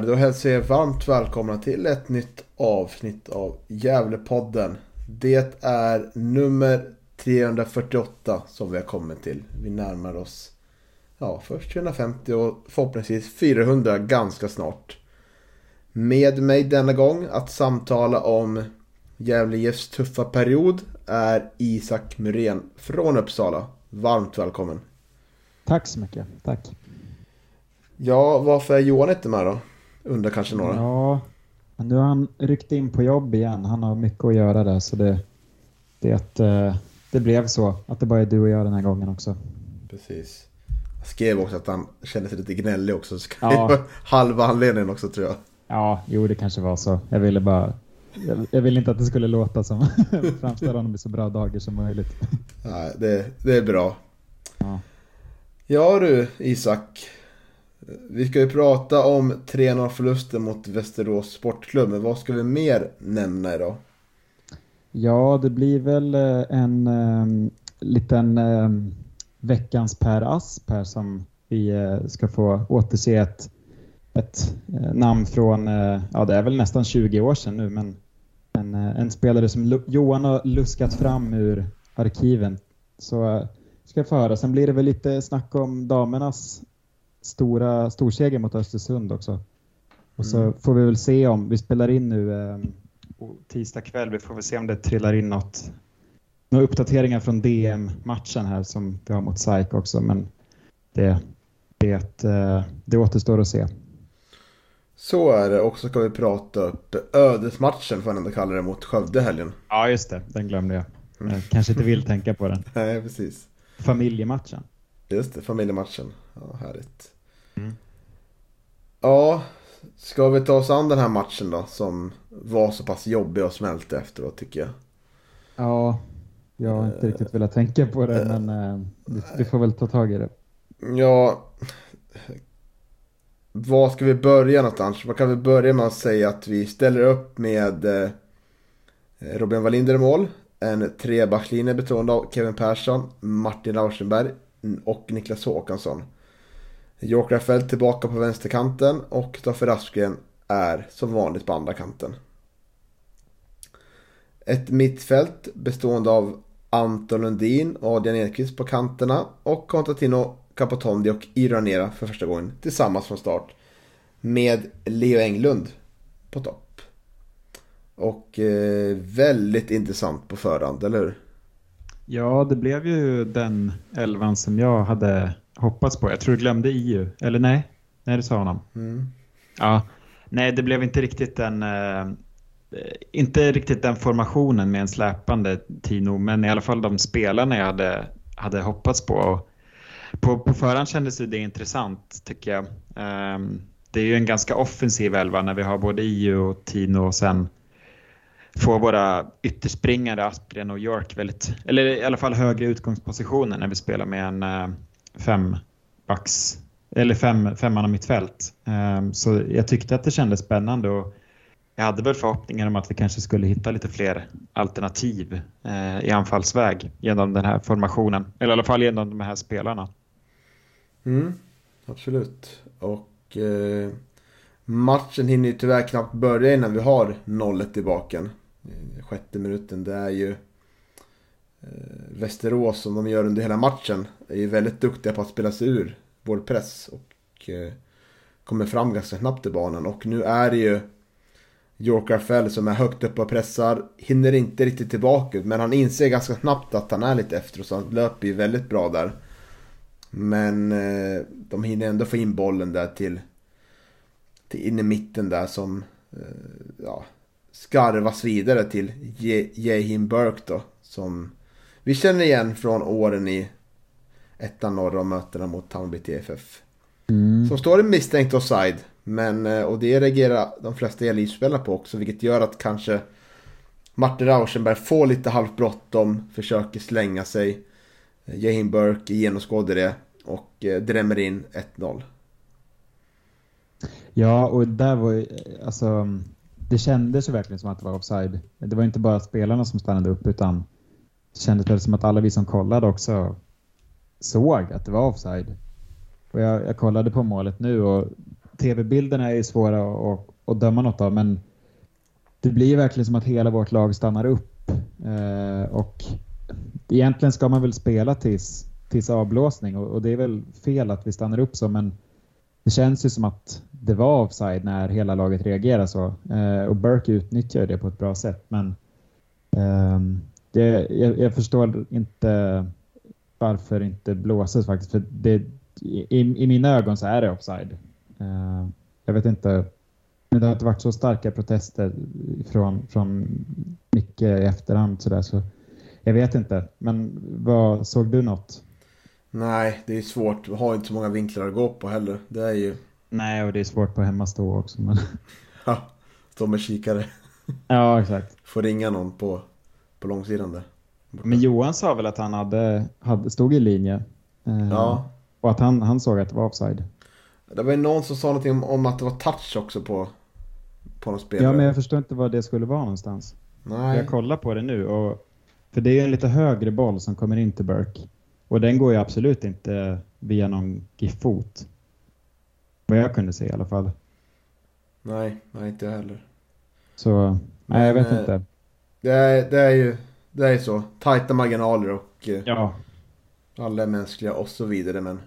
Där, då hälsar jag varmt välkomna till ett nytt avsnitt av Gävlepodden. Det är nummer 348 som vi har kommit till. Vi närmar oss ja, först 350 och förhoppningsvis 400 ganska snart. Med mig denna gång att samtala om Gävle IFs tuffa period är Isak Muren från Uppsala. Varmt välkommen! Tack så mycket, tack! Ja, varför är Johan inte med då? Undrar kanske några. Ja, men nu har han ryckt in på jobb igen. Han har mycket att göra där så det, det, eh, det blev så att det bara är du och jag den här gången också. Precis. Jag skrev också att han kände sig lite gnällig också. Så ja. halva anledningen också tror jag. Ja, jo det kanske var så. Jag ville bara jag, jag ville inte att det skulle låta som framställa honom i så bra dagar som möjligt. Nej, det, det är bra. Ja. ja du Isak. Vi ska ju prata om 3-0 förlusten mot Västerås Sportklubb. Men vad ska vi mer nämna idag? Ja, det blir väl eh, en um, liten um, veckans Per Asp här som vi uh, ska få återse ett, ett uh, namn från, uh, ja det är väl nästan 20 år sedan nu, men en, en spelare som Johan har luskat fram ur arkiven. Så ska jag få höra. Sen blir det väl lite snack om damernas stora storseger mot Östersund också. Och så mm. får vi väl se om, vi spelar in nu eh, tisdag kväll, vi får väl se om det trillar in något, några uppdateringar från DM-matchen här som vi har mot SAIK också, men det, det, eh, det återstår att se. Så är det, och så ska vi prata upp ödesmatchen får jag ändå kalla det mot Skövde helgen. Ja, just det, den glömde jag. jag mm. kanske inte vill tänka på den. Nej, precis. Familjematchen. Just det, familjematchen. Ja, härligt. Mm. Ja, ska vi ta oss an den här matchen då som var så pass jobbig och smälte efteråt tycker jag. Ja, jag har inte riktigt velat tänka på det men eh, vi, vi, får väl ta tag i det. Ja, var ska vi börja någonstans? Man kan vi börja med att säga att vi ställer upp med eh, Robin Wallinder i mål. En trebackslinje bestående av Kevin Persson, Martin Rauschenberg och Niklas Håkansson. Joker Fält tillbaka på vänsterkanten och Stoffe Raskgren är som vanligt på andra kanten. Ett mittfält bestående av Anton Lundin och Adrian Edqvist på kanterna och Konstantino Capotondi och Iranera för första gången tillsammans från start. Med Leo Englund på topp. Och eh, väldigt intressant på förhand, eller hur? Ja, det blev ju den elvan som jag hade hoppats på. Jag tror du glömde EU. Eller nej? Nej, det sa honom. Mm. Ja. Nej, det blev inte riktigt den... Eh, inte riktigt den formationen med en släpande Tino, men i alla fall de spelarna jag hade, hade hoppats på. på. På förhand kändes det intressant, tycker jag. Eh, det är ju en ganska offensiv elva när vi har både EU och Tino och sen få våra ytterspringare Aspgren och York väldigt, eller i alla fall högre utgångspositioner när vi spelar med en fembacks fem backs eller fem, femman av mittfält. Ehm, så jag tyckte att det kändes spännande och jag hade väl förhoppningar om att vi kanske skulle hitta lite fler alternativ eh, i anfallsväg genom den här formationen. Eller i alla fall genom de här spelarna. Mm, absolut. Och eh, matchen hinner ju tyvärr knappt börja innan vi har nollet i baken. Eh, sjätte minuten, det är ju Eh, Västerås som de gör under hela matchen är ju väldigt duktiga på att spela sig ur vår press och eh, kommer fram ganska snabbt i banan. Och nu är det ju York Fell som är högt upp och pressar. Hinner inte riktigt tillbaka men han inser ganska snabbt att han är lite efter och så han löper ju väldigt bra där. Men eh, de hinner ändå få in bollen där till, till in i mitten där som eh, ja, skarvas vidare till Jehim Burke då. Som vi känner igen från åren i ettan norra och mötena mot Hammarby TFF. Mm. Som står i misstänkt offside. Men, eh, och det reagerar de flesta elitspelarna på också. Vilket gör att kanske Martin Rauschenberg får lite halvt bråttom. Försöker slänga sig. Jehim Burke genomskådar det. Och eh, drämmer in 1-0. Ja, och där var ju, alltså, det kändes ju verkligen som att det var offside. Det var inte bara spelarna som stannade upp utan kändes väl som att alla vi som kollade också såg att det var offside. Och jag, jag kollade på målet nu och tv-bilderna är ju svåra att, att döma något av men det blir verkligen som att hela vårt lag stannar upp. Eh, och egentligen ska man väl spela tills, tills avblåsning och, och, det är väl fel att vi stannar upp så men det känns ju som att det var offside när hela laget reagerar så. Eh, och Burke utnyttjar det på ett bra sätt men eh, det, jag, jag, förstår inte varför det inte blåses faktiskt. För det, i, I mina ögon så är det offside. Uh, jag vet inte. Men det har inte varit så starka protester från, från Micke i efterhand så, där, så jag vet inte. Men vad, såg du något? Nej, det är svårt. Vi har inte så många vinklar att gå på heller. Det är ju... Nej, och det är svårt på hemmastå också. Men... ja, stå med kikare. ja, exakt. Får ringa någon på, på långsidan där. Men Johan sa väl att han hade, hade, stod i linje. Eh, ja. Och att han, han såg att det var offside. Det var ju någon som sa någonting om, om att det var touch också på, på någon spelare. Ja, men jag förstår inte vad det skulle vara någonstans. Nej. Jag kollar på det nu. Och, för det är en lite högre boll som kommer in till Burke. Och den går ju absolut inte via någon giffot. Vad jag kunde se i alla fall. Nej, nej inte jag heller. Så, nej jag vet eh, inte. Det är, det är ju det är så. Tajta marginaler och eh, ja. alla är mänskliga och så vidare. Men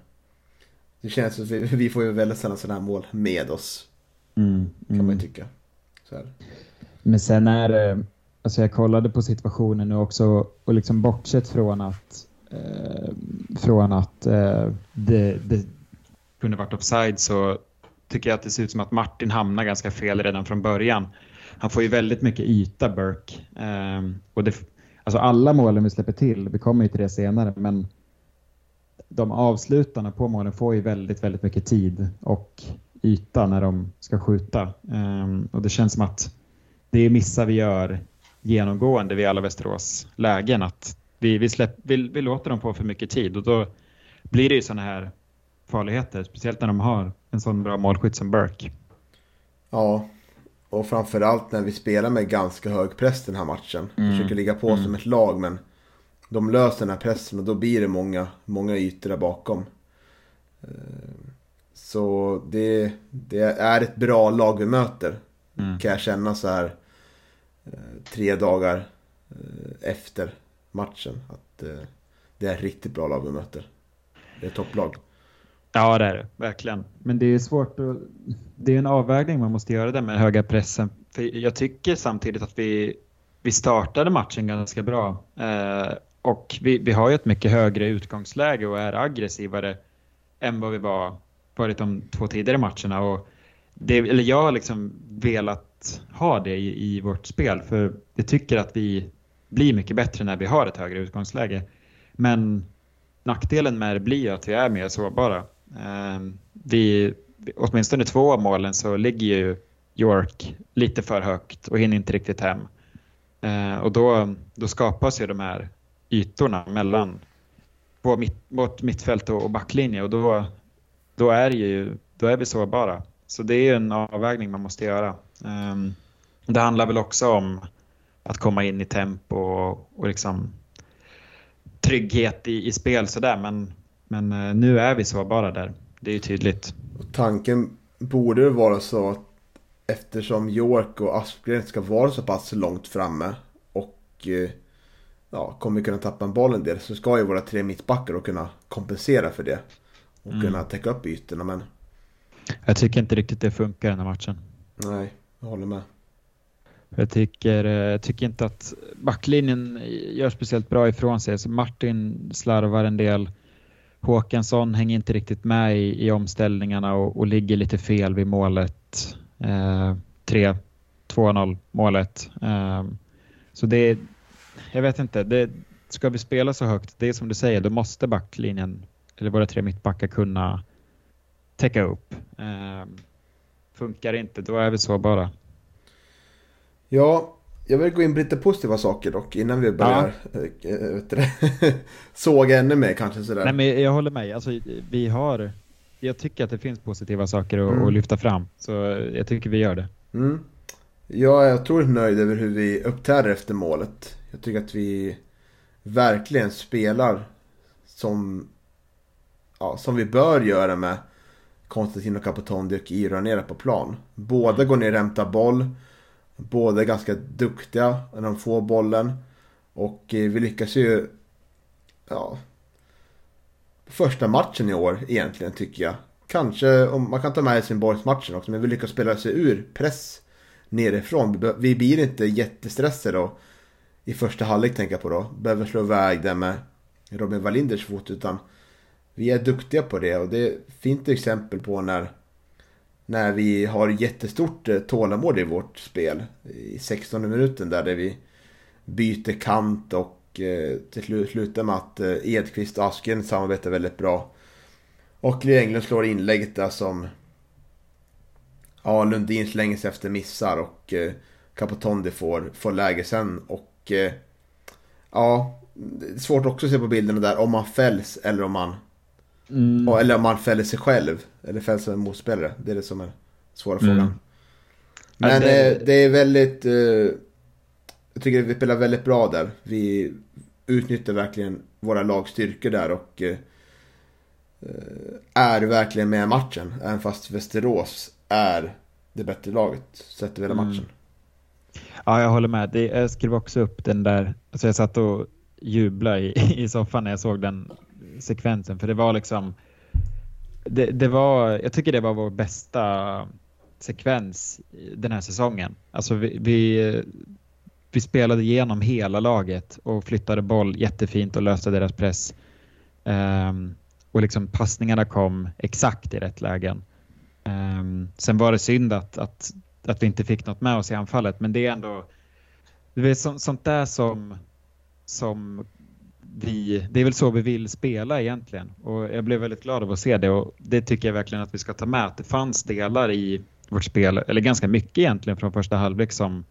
det känns som att vi, vi får ju väldigt sällan sådana här mål med oss. Mm, kan mm. man ju tycka. Men sen är det, alltså jag kollade på situationen nu också och liksom bortsett från att eh, från att eh, det, det kunde varit offside så tycker jag att det ser ut som att Martin hamnar ganska fel redan från början. Han får ju väldigt mycket yta, Burke. Eh, och det, Alltså alla målen vi släpper till, vi kommer ju till det senare, men de avslutarna på målen får ju väldigt, väldigt mycket tid och yta när de ska skjuta. Um, och det känns som att det är missar vi gör genomgående vid alla Västerås lägen. Att vi, vi, släpp, vi, vi låter dem få för mycket tid och då blir det ju sådana här farligheter. Speciellt när de har en sån bra målskytt som Burke. Ja, och framförallt när vi spelar med ganska hög press den här matchen. Mm. Försöker ligga på mm. som ett lag men de löser den här pressen och då blir det många, många ytor där bakom. Eh, så det, det är ett bra lag vi möter. Mm. Kan jag känna så här eh, tre dagar eh, efter matchen. Att det är ett riktigt bra lag vi möter. Det är topplag. Ja, det är det. Verkligen. Men det är svårt att... Det är en avvägning man måste göra där med höga pressen. För jag tycker samtidigt att vi, vi startade matchen ganska bra. Eh, och vi, vi har ju ett mycket högre utgångsläge och är aggressivare än vad vi var varit de två tidigare matcherna. Och det, eller jag har liksom velat ha det i, i vårt spel för jag tycker att vi blir mycket bättre när vi har ett högre utgångsläge. Men nackdelen med det blir ju att vi är mer sårbara. Ehm, vi, åtminstone två av målen så ligger ju York lite för högt och hinner inte riktigt hem. Ehm, och då, då skapas ju de här ytorna mellan på mitt, vårt mittfält och backlinje och då, då, är ju, då är vi sårbara. Så det är en avvägning man måste göra. Ehm, det handlar väl också om att komma in i tempo och, och liksom trygghet i, i spel sådär men men eh, nu är vi sårbara där. Det är ju tydligt. Och tanken borde vara så att eftersom York och Aspgren ska vara så pass långt framme och eh, ja, kommer kunna tappa en boll en del så ska ju våra tre mittbackar då kunna kompensera för det. Och mm. kunna täcka upp ytorna men... Jag tycker inte riktigt det funkar den här matchen. Nej, jag håller med. Jag tycker, eh, jag tycker inte att backlinjen gör speciellt bra ifrån sig. Så Martin slarvar en del. Håkansson hänger inte riktigt med i, i omställningarna och, och ligger lite fel vid målet. Eh, 3-2-0 målet. Eh, så det, jag vet inte, det, ska vi spela så högt, det är som du säger, då måste backlinjen, eller våra tre mittbackar kunna täcka upp. Eh, funkar det inte, då är vi så bara. Ja, jag vill gå in på lite positiva saker dock innan vi börjar ja. äh, såga ännu mer kanske sådär. Nej men jag håller med, alltså, vi har, jag tycker att det finns positiva saker att, mm. lyfta fram. Så jag tycker vi gör det. Mm. Jag är otroligt nöjd över hur vi uppträder efter målet. Jag tycker att vi verkligen spelar som, ja, som vi bör göra med Konstantino Capotondi och Iro nere på plan. Båda går ner och hämtar boll. Båda är ganska duktiga när de får bollen. Och eh, vi lyckas ju... Ja... Första matchen i år egentligen tycker jag. Kanske, om man kan ta med Helsingborgsmatchen också, men vi lyckas spela sig ur press nerifrån. Vi blir inte jättestressade då. I första halvlek tänker jag på då. Behöver slå iväg det med Robin Wallinders fot. Utan vi är duktiga på det och det är ett fint exempel på när när vi har jättestort eh, tålamod i vårt spel. I 16 minuten där, där vi byter kant och eh, till slut slutar med att eh, Edqvist och Asken samarbetar väldigt bra. Och Lee Englund slår inlägget där som ja, Lundin slänger sig efter missar och eh, Capotondi får, får läge sen. Och eh, ja, det är svårt också att se på bilderna där om man fälls eller om man Mm. Eller om man fäller sig själv. Eller fälls som en motspelare. Det är det som är svåra frågan. Mm. Men det... Eh, det... är väldigt... Eh, jag tycker vi spelar väldigt bra där. Vi utnyttjar verkligen våra lagstyrkor där och eh, är verkligen med i matchen. Även fast Västerås är det bättre laget sett över hela mm. matchen. Ja, jag håller med. Det, jag skrev också upp den där. Alltså jag satt och jublade i, i soffan när jag såg den sekvensen. För det var liksom... Det, det, var, jag tycker det var vår bästa sekvens den här säsongen. Alltså vi, vi, vi, spelade igenom hela laget och flyttade boll jättefint och löste deras press. Um, och liksom passningarna kom exakt i rätt lägen. Um, sen var det synd att, att, att vi inte fick något med oss i anfallet, men det är ändå det är så, sånt där som, som vi, det är väl så vi vill spela egentligen. Och jag blev väldigt glad av att se det och det tycker jag verkligen att vi ska ta med. Att det fanns delar i vårt spel, eller ganska mycket egentligen från första halvlek som,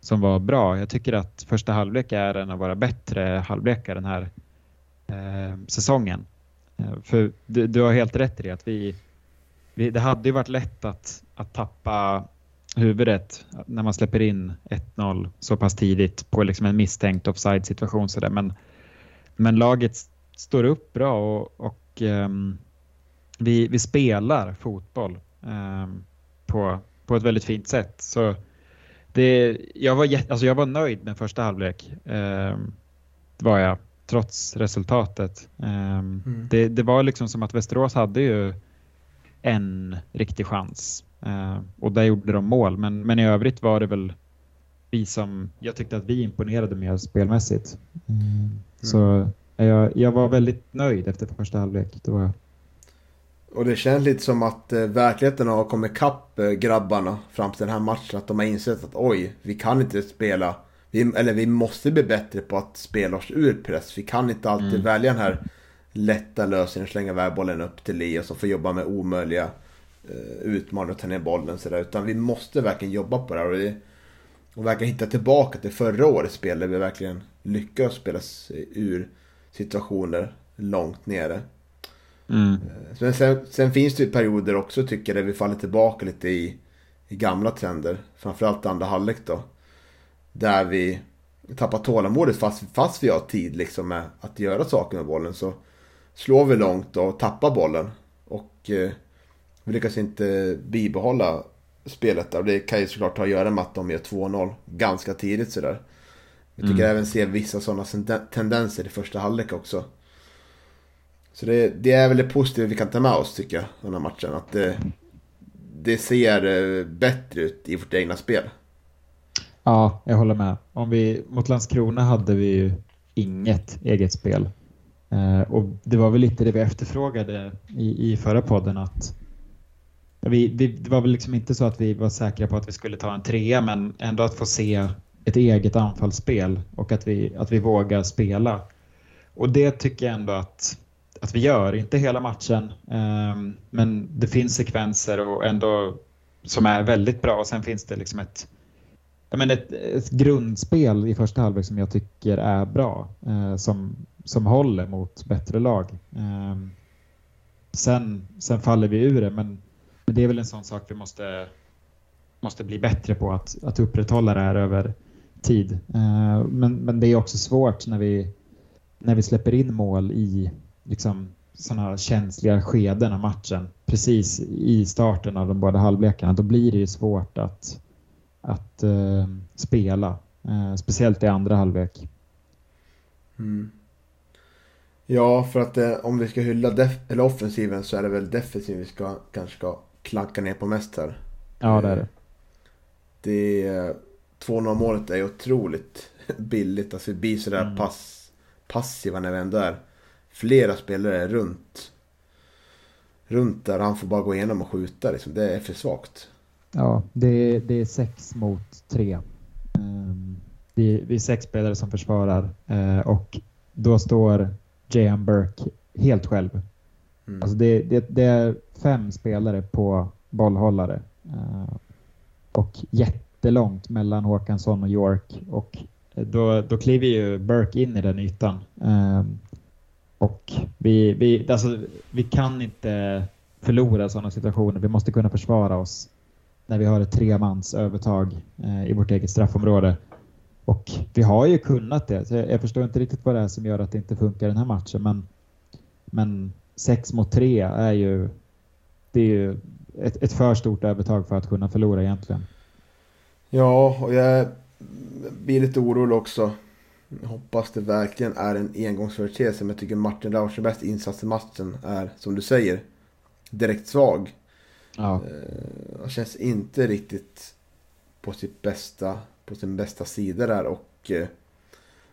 som var bra. Jag tycker att första halvlek är en av våra bättre halvlekar den här eh, säsongen. Eh, för du, du, har helt rätt i det att vi, vi, det hade ju varit lätt att, att tappa huvudet när man släpper in 1-0 så pass tidigt på liksom en misstänkt offside situation. Så där. Men men laget står upp bra och, och um, vi, vi spelar fotboll um, på, på ett väldigt fint sätt. Så det, jag, var jätt, alltså jag var nöjd med första halvlek. Um, var jag, trots resultatet. Mm. Det, det, var liksom som att Västerås hade ju en riktig chans. Och där gjorde de mål. Men, men i övrigt var det väl vi som, jag tyckte att vi imponerade mer spelmässigt. Mm. Så jag, jag var väldigt nöjd efter första halvlek. Det var Och det känns lite som att eh, verkligheten har kommit ikapp eh, grabbarna fram till den här matchen. Att de har insett att oj, vi kan inte spela. Vi, eller vi måste bli bättre på att spela oss ur press. Vi kan inte alltid mm. välja den här lätta lösningen, slänga iväg bollen upp till Elias och få jobba med omöjliga eh, utmaningar och ta ner bollen sådär. Utan vi måste verkligen jobba på det här. Och det och verkligen hitta tillbaka till förra årets spel där vi verkligen lyckades spela ur situationer långt nere. Mm. Men eh, sen, sen, finns det ju perioder också tycker jag där vi faller tillbaka lite i, i gamla trender. Framförallt andra halvlek då. Där vi tappar tålamodet fast, fast vi har tid liksom med att göra saker med bollen. Så slår vi långt och tappar bollen. Och eh, vi lyckas inte bibehålla spelet där. Det kan ju såklart ha att göra med att de gör 2-0 ganska tidigt sådär. Jag tycker mm. även se vissa sådana tendenser i första halvlek också. Så det, det, är väl det positiva vi kan ta med oss tycker jag, den här matchen. Att det, det ser eh, bättre ut i vårt egna spel. Ja, jag håller med. Om vi, mot Landskrona hade vi ju inget eget spel. Eh, och det var väl lite det vi efterfrågade i, i förra podden att vi, vi, det var väl liksom inte så att vi var säkra på att vi skulle ta en trea men ändå att få se ett eget anfallsspel och att vi, att vi vågar spela. Och det tycker jag ändå att, att vi gör, inte hela matchen um, men det finns sekvenser och ändå som är väldigt bra och sen finns det liksom ett, men ett, ett grundspel i första halvlek som jag tycker är bra uh, som, som håller mot bättre lag. Um, sen, sen faller vi ur det men men det är väl en sån sak vi måste, måste bli bättre på, att, att upprätthålla det här över tid. Eh, men, men det är också svårt när vi, när vi släpper in mål i liksom, sådana känsliga skeden av matchen. Precis i starten av de båda halvlekarna. Då blir det ju svårt att, att uh, spela. Uh, speciellt i andra halvlek. Mm. Ja, för att eh, om vi ska hylla def- eller offensiven så är det väl defensiven vi ska, kanske ska klanka ner på mest här. Ja, det är det. Det 2-0 målet är otroligt billigt. Alltså vi blir sådär mm. pass, passiva när vi ändå är flera spelare runt. Runt där han får bara gå igenom och skjuta liksom. Det är för svagt. Ja, det är, det är sex mot tre. Um, vi, vi är sex spelare som försvarar uh, och då står J.M. Burke helt själv. Mm. Alltså det, det, det, är fem spelare på bollhållare. Uh, och jättelångt mellan Håkansson och York. Och då, då kliver ju Burke in i den ytan. Uh, och vi, vi, alltså, vi kan inte förlora sådana situationer. Vi måste kunna försvara oss när vi har ett tremans övertag uh, i vårt eget straffområde. Och vi har ju kunnat det. Så jag, jag förstår inte riktigt vad det är som gör att det inte funkar den här matchen. Men, men 6 mot 3 är ju, det är ju ett, ett för stort övertag för att kunna förlora egentligen. Ja, och jag blir lite orolig också. Jag hoppas det verkligen är en engångsföreteelse. Men jag tycker Martin bästa insats i matchen är, som du säger, direkt svag. Ja. Eh, han känns inte riktigt på sitt bästa, på sin bästa sida där och eh,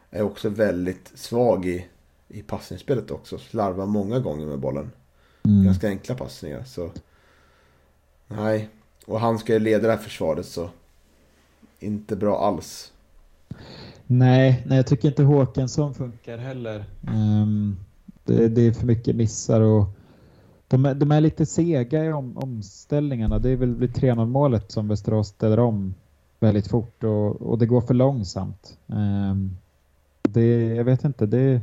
är också väldigt svag i i passningsspelet också. Slarvar många gånger med bollen. Mm. Ganska enkla passningar. Så nej. Och han ska ju leda det här försvaret så inte bra alls. Nej, nej jag tycker inte Håkansson funkar heller. Um, det, det, är för mycket missar och de är, de är lite sega i om, omställningarna. Det är väl vid 3-0 målet som Västerås ställer om väldigt fort och, och det går för långsamt. Um, det, jag vet inte, det,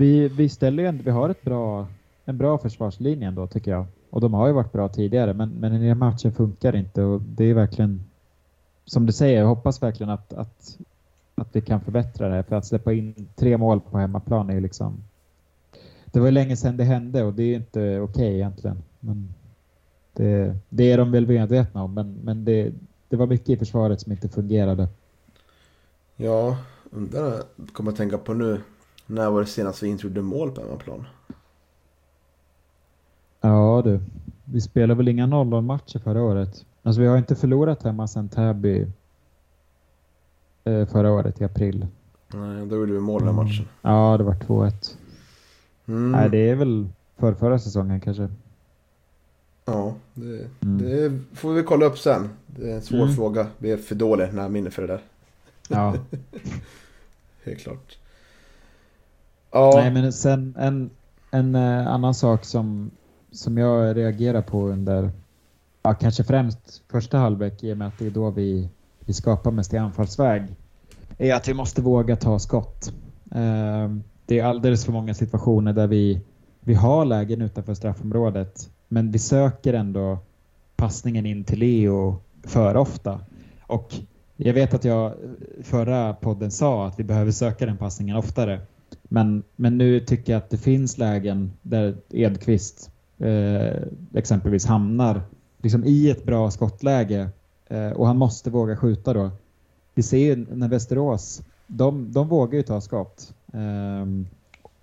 vi, vi ställer ju vi har ett bra, en bra försvarslinje ändå tycker jag. Och de har ju varit bra tidigare men, men den här matchen funkar inte och det är verkligen som du säger, jag hoppas verkligen att, att, att vi kan förbättra det här för att släppa in tre mål på hemmaplan är ju liksom det var länge sedan det hände och det är inte okej okay egentligen. Men det, det är de väl medvetna om men, men det, det var mycket i försvaret som inte fungerade. Ja, undrar, kommer att tänka på nu. När var det senast vi introdde mål på hemmaplan? Ja du, vi spelade väl inga 0 matcher förra året. Alltså vi har inte förlorat hemma sedan Täby eh, förra året i april. Nej, då gjorde vi mål den matchen. Ja, det var 2-1. Mm. Nej, det är väl för förra säsongen kanske. Ja, det, mm. det, får vi kolla upp sen. Det är en svår mm. fråga. Vi är för dåliga när minne för det där. Ja. Helt klart. Ja. Nej, men sen en, en eh, annan sak som, som jag reagerar på under, ja, kanske främst första halvlek i och med att det är då vi, vi skapar mest i anfallsväg, är att vi måste våga ta skott. Ehm, det är alldeles för många situationer där vi, vi har lägen utanför straffområdet, men vi söker ändå passningen in till Leo för ofta. Och jag vet att jag förra podden sa att vi behöver söka den passningen oftare. Men, men nu tycker jag att det finns lägen där Edqvist eh, exempelvis hamnar liksom i ett bra skottläge eh, och han måste våga skjuta då. Vi ser ju när Västerås, de, de vågar ju ta skott. Eh,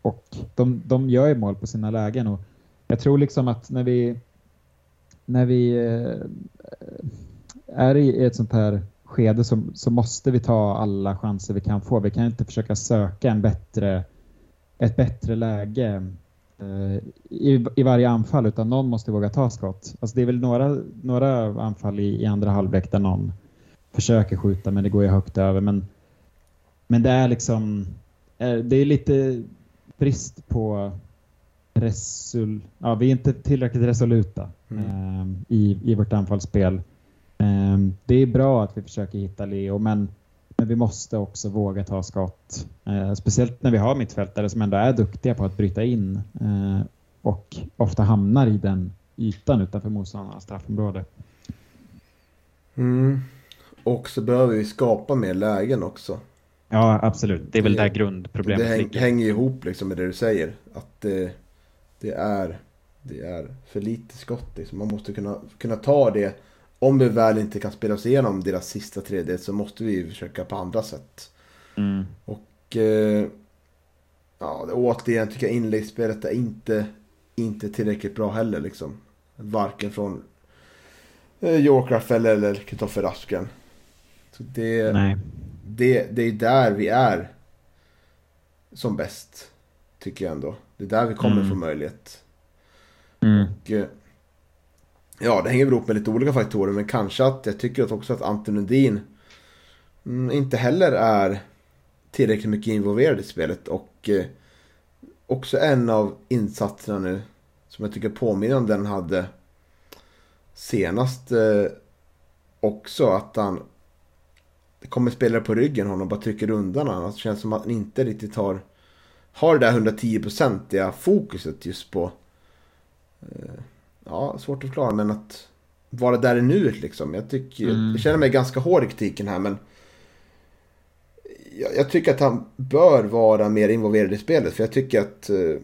och de, de gör ju mål på sina lägen. Och jag tror liksom att när vi, när vi eh, är i ett sånt här skede så, så måste vi ta alla chanser vi kan få. Vi kan inte försöka söka en bättre, ett bättre läge eh, i, i varje anfall utan någon måste våga ta skott. Alltså det är väl några, några anfall i, i andra halvlek där någon försöker skjuta men det går ju högt över. Men, men det är liksom, eh, det är lite brist på resul, ja, vi är inte tillräckligt resoluta mm. eh, i, i vårt anfallsspel. Eh, det är bra att vi försöker hitta Leo men men vi måste också våga ta skott. Eh, speciellt när vi har mittfältare som ändå är duktiga på att bryta in eh, och ofta hamnar i den ytan utanför motståndarnas straffområde. Mm. Och så behöver vi skapa mer lägen också. Ja, absolut. Det är väl det, där grundproblemet det häng, hänger ihop liksom med det du säger. Att det, det, är, det är för lite skott. Liksom. Man måste kunna, kunna ta det om vi väl inte kan spela oss igenom deras sista tredjedel så måste vi försöka på andra sätt. Mm. Och eh, ja, återigen tycker jag inläggsspelet är inte, inte tillräckligt bra heller liksom. Varken från eh, Yorkraft eller, eller Kristoffer Rasken. Så det, Nej. det, det är där vi är som bäst. Tycker jag ändå. Det är där vi kommer mm. få möjlighet. Mm. Och, eh, Ja, det hänger ihop med lite olika faktorer. Men kanske att jag tycker också att Anton Lundin mm, inte heller är tillräckligt mycket involverad i spelet. Och eh, också en av insatserna nu som jag tycker påminner om den hade senast eh, också. Att han det kommer spelare på ryggen honom och bara trycker undan honom. Alltså, det känns som att han inte riktigt har, har det där 110-procentiga fokuset just på eh, ja, svårt att förklara, men att vara där i nuet liksom. Jag, tycker, mm. jag känner mig ganska hård i kritiken här, men jag, jag, tycker att han bör vara mer involverad i spelet. För jag tycker att uh,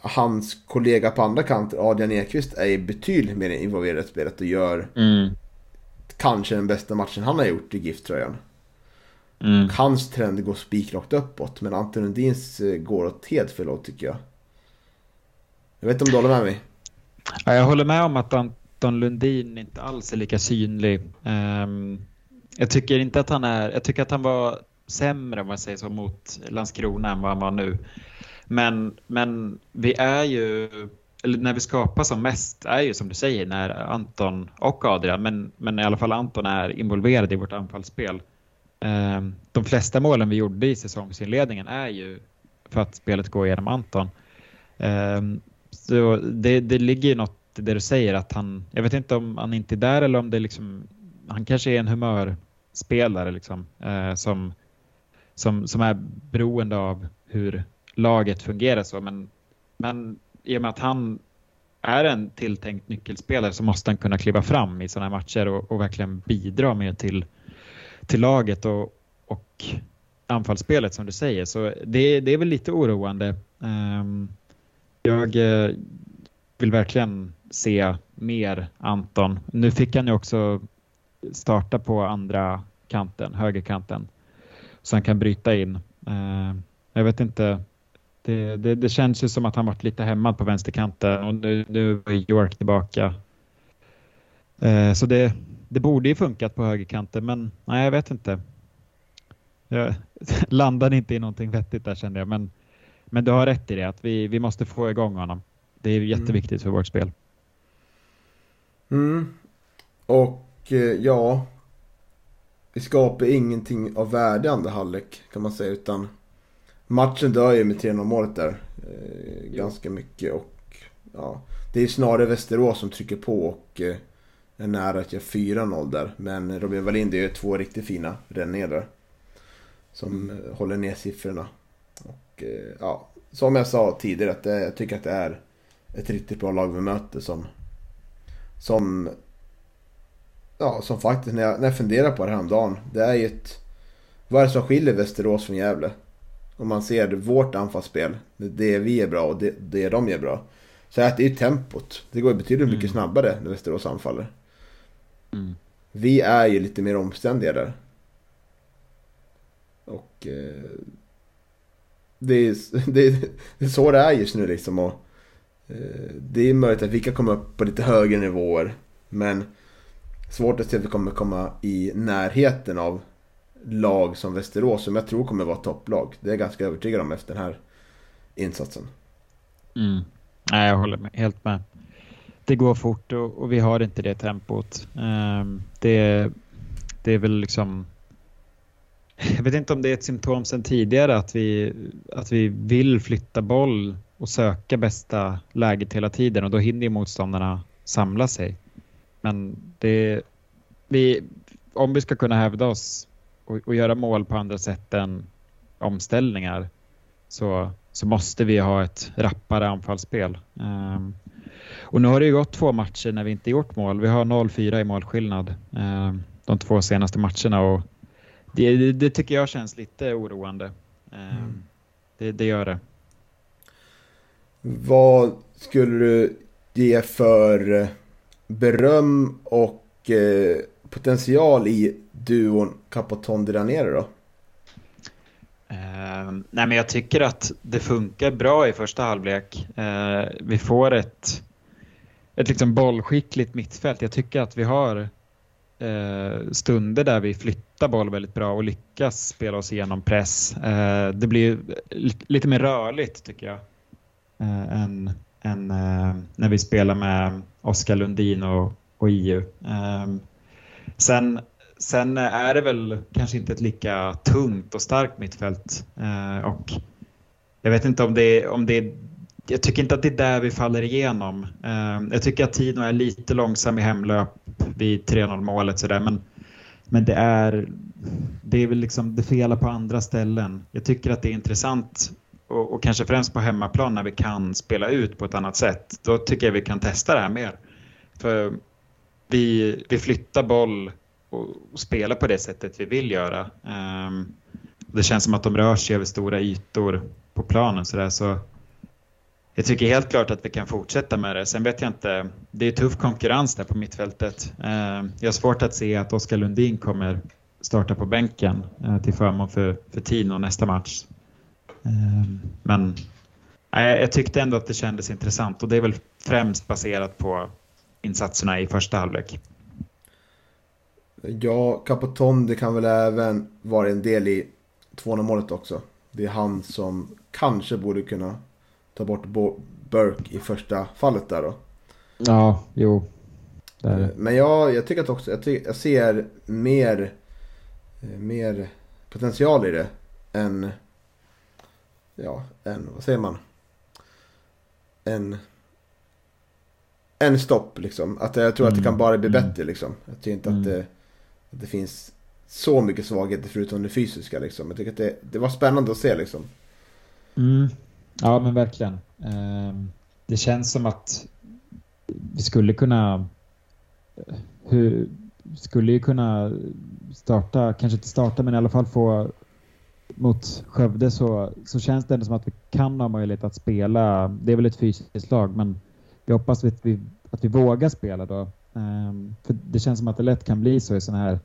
hans kollega på andra kanten, Adrian Ekvist, är betydligt mer involverad i spelet och gör mm. kanske den bästa matchen han har gjort i GIF-tröjan. Mm. Hans trend går spikrakt uppåt, men Anton Lundins uh, går åt helt fel håll tycker jag. Jag vet inte om du håller med mig? Ja, jag håller med om att Anton Lundin inte alls är lika synlig. Um, jag tycker inte att han är, jag tycker att han var sämre om man säger så mot Landskrona än vad han var nu. Men, men vi är ju, eller när vi skapar som mest är ju som du säger när Anton och Adrian, men, men i alla fall Anton är involverad i vårt anfallsspel. Ehm, de flesta målen vi gjorde i säsongsinledningen är ju för att spelet går genom Anton. Ehm, så det, det ligger ju något i det du säger att han, jag vet inte om han inte är där eller om det liksom, han kanske är en humörspelare liksom eh, som, som, som är beroende av hur laget fungerar så men, men i och med att han är en tilltänkt nyckelspelare så måste han kunna kliva fram i sådana här matcher och, och verkligen bidra mer till, till laget och, och anfallsspelet som du säger. Så det, det är väl lite oroande. Um, jag eh, vill verkligen se mer Anton. Nu fick han ju också starta på andra kanten, högerkanten, så han kan bryta in. Eh, jag vet inte. Det, det, det, känns ju som att han varit lite hämmad på vänsterkanten och nu, nu är York tillbaka. Eh, så det, det borde ju funkat på högerkanten, men nej, jag vet inte. Jag landade inte i någonting vettigt där kände jag, men men du har rätt i det, att vi, vi måste få igång honom. Det är jätteviktigt mm. för vårt spel. Mm. Och eh, ja, vi skapar ingenting av värde andra halvlek kan man säga. Utan matchen dör ju med 3-0 målet där. Eh, ganska mycket. Och ja, det är snarare Västerås som trycker på och eh, är nära att göra 4-0 där. Men Robin Wallin gör två riktigt fina räddningar där. Som mm. håller ner siffrorna. Och eh, ja, som jag sa tidigare, att det, jag tycker att det är ett riktigt bra lag vi möter som... Som... Ja, som faktiskt när jag, när jag funderar på det häromdagen. Det är ju ett... Vad är det som skiljer Västerås från Gävle? Om man ser vårt anfallsspel, det vi är bra och det, det de är bra. Så att det är tempot. Det går betydligt mycket mm. snabbare när Västerås anfaller. Mm. Vi är ju lite mer omständiga där. Och eh, det är, det, är, det är så det är just nu liksom. Och, eh, det är möjligt att vi kan komma upp på lite högre nivåer. Men svårt att se att vi kommer komma i närheten av lag som Västerås som jag tror kommer vara topplag. Det är jag ganska övertygad om efter den här insatsen. Mm. Nej, jag håller med, helt med. Det går fort och, och vi har inte det tempot. Um, det, det är väl liksom... Jag vet inte om det är ett symptom sedan tidigare att vi, att vi vill flytta boll och söka bästa läget hela tiden och då hinner ju motståndarna samla sig. Men det, vi, om vi ska kunna hävda oss och, och göra mål på andra sätt än omställningar så, så måste vi ha ett rappare anfallsspel. Um, och nu har det ju gått två matcher när vi inte gjort mål. Vi har 0-4 i målskillnad um, de två senaste matcherna och det, det, tycker jag känns lite oroande. Um, mm. det, det gör det. Vad skulle du ge för beröm och eh, potential i duon Capotondi där nere då? Uh, nej men jag tycker att det funkar bra i första halvlek. Uh, vi får ett, ett liksom bollskickligt mittfält. Jag tycker att vi har eh, stunder där vi flyttar boll väldigt bra och lyckas spela oss igenom press. Eh, det blir lite mer rörligt tycker jag eh, än, än eh, när vi spelar med Oskar Lundin och, och EU. sen Sen är det väl kanske inte ett lika tungt och starkt mittfält. Eh, och jag vet inte om det, om det jag tycker inte att det är där vi faller igenom. Eh, jag tycker att Tino är lite långsam i hemlöp vid 3-0 målet sådär men, men det är det är väl liksom det felar på andra ställen. Jag tycker att det är intressant och, och, kanske främst på hemmaplan när vi kan spela ut på ett annat sätt. Då tycker jag vi kan testa det här mer. För vi, vi flyttar boll och, och spelar på det sättet vi vill göra. Eh, det känns som att de rör sig över stora ytor på planen så, där, så jag tycker helt klart att vi kan fortsätta med det. Sen vet jag inte, det är tuff konkurrens där på mittfältet. Eh, jag har svårt att se att Oskar Lundin kommer starta på bänken eh, till förmån för, för Tino nästa match. Eh, men jag tyckte ändå att det kändes intressant och det är väl främst baserat på insatserna i första halvlek. Ja, Capoton det kan väl även vara en del i 2-0-målet också. Det är han som kanske borde kunna ta bort Burke i första fallet där då. Ja, jo. Men jag, jag tycker att också, jag, tycker, jag ser mer, eh, mer potential i det än, ja, än, vad säger man? En, en stopp liksom. Att jag tror mm. att det kan mm. bara bli mm. bättre liksom. Jag tycker inte mm. att det att det finns så mycket svagheter förutom det fysiska liksom. Jag tycker att det, det var spännande att se liksom. Mm. Ja men verkligen. Ehm, det känns som att vi skulle kunna eh, hur, skulle ju kunna starta, kanske inte starta men i alla fall få mot Skövde så, så känns det ändå som att vi kan ha möjlighet att spela. Det är väl ett fysiskt lag men vi hoppas att vi, att vi vågar spela då. Um, för det känns som att det lätt kan bli så i sådana här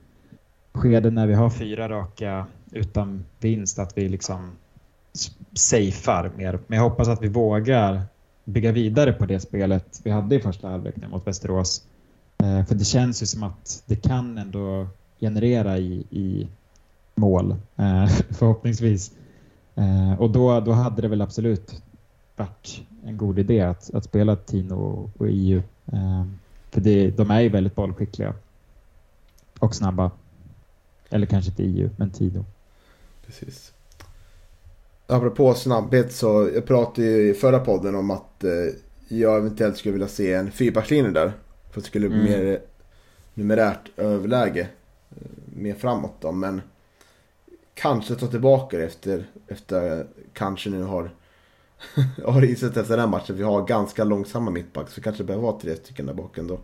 skeden när vi har fyra raka utan vinst att vi liksom safear mer. Men jag hoppas att vi vågar bygga vidare på det spelet vi hade i första halvlek mot Västerås. Eh, för det känns ju som att det kan ändå generera i, i mål, eh, förhoppningsvis. Eh, och då, då hade det väl absolut varit en god idé att, att spela Tino och, och EU. För det, de är ju väldigt bollskickliga. Och snabba. Eller kanske inte EU, men Tino. Precis. Apropå snabbhet så, jag pratade ju i förra podden om att eh, jag eventuellt skulle vilja se en fyrbackslinje där. För att det skulle bli mm. mer numerärt överläge. Eh, mer framåt då, men kanske ta tillbaka det efter, efter kanske nu har har insett efter den matchen vi har ganska långsamma mittbacks. Vi kanske behöver ha tre stycken där bak ändå.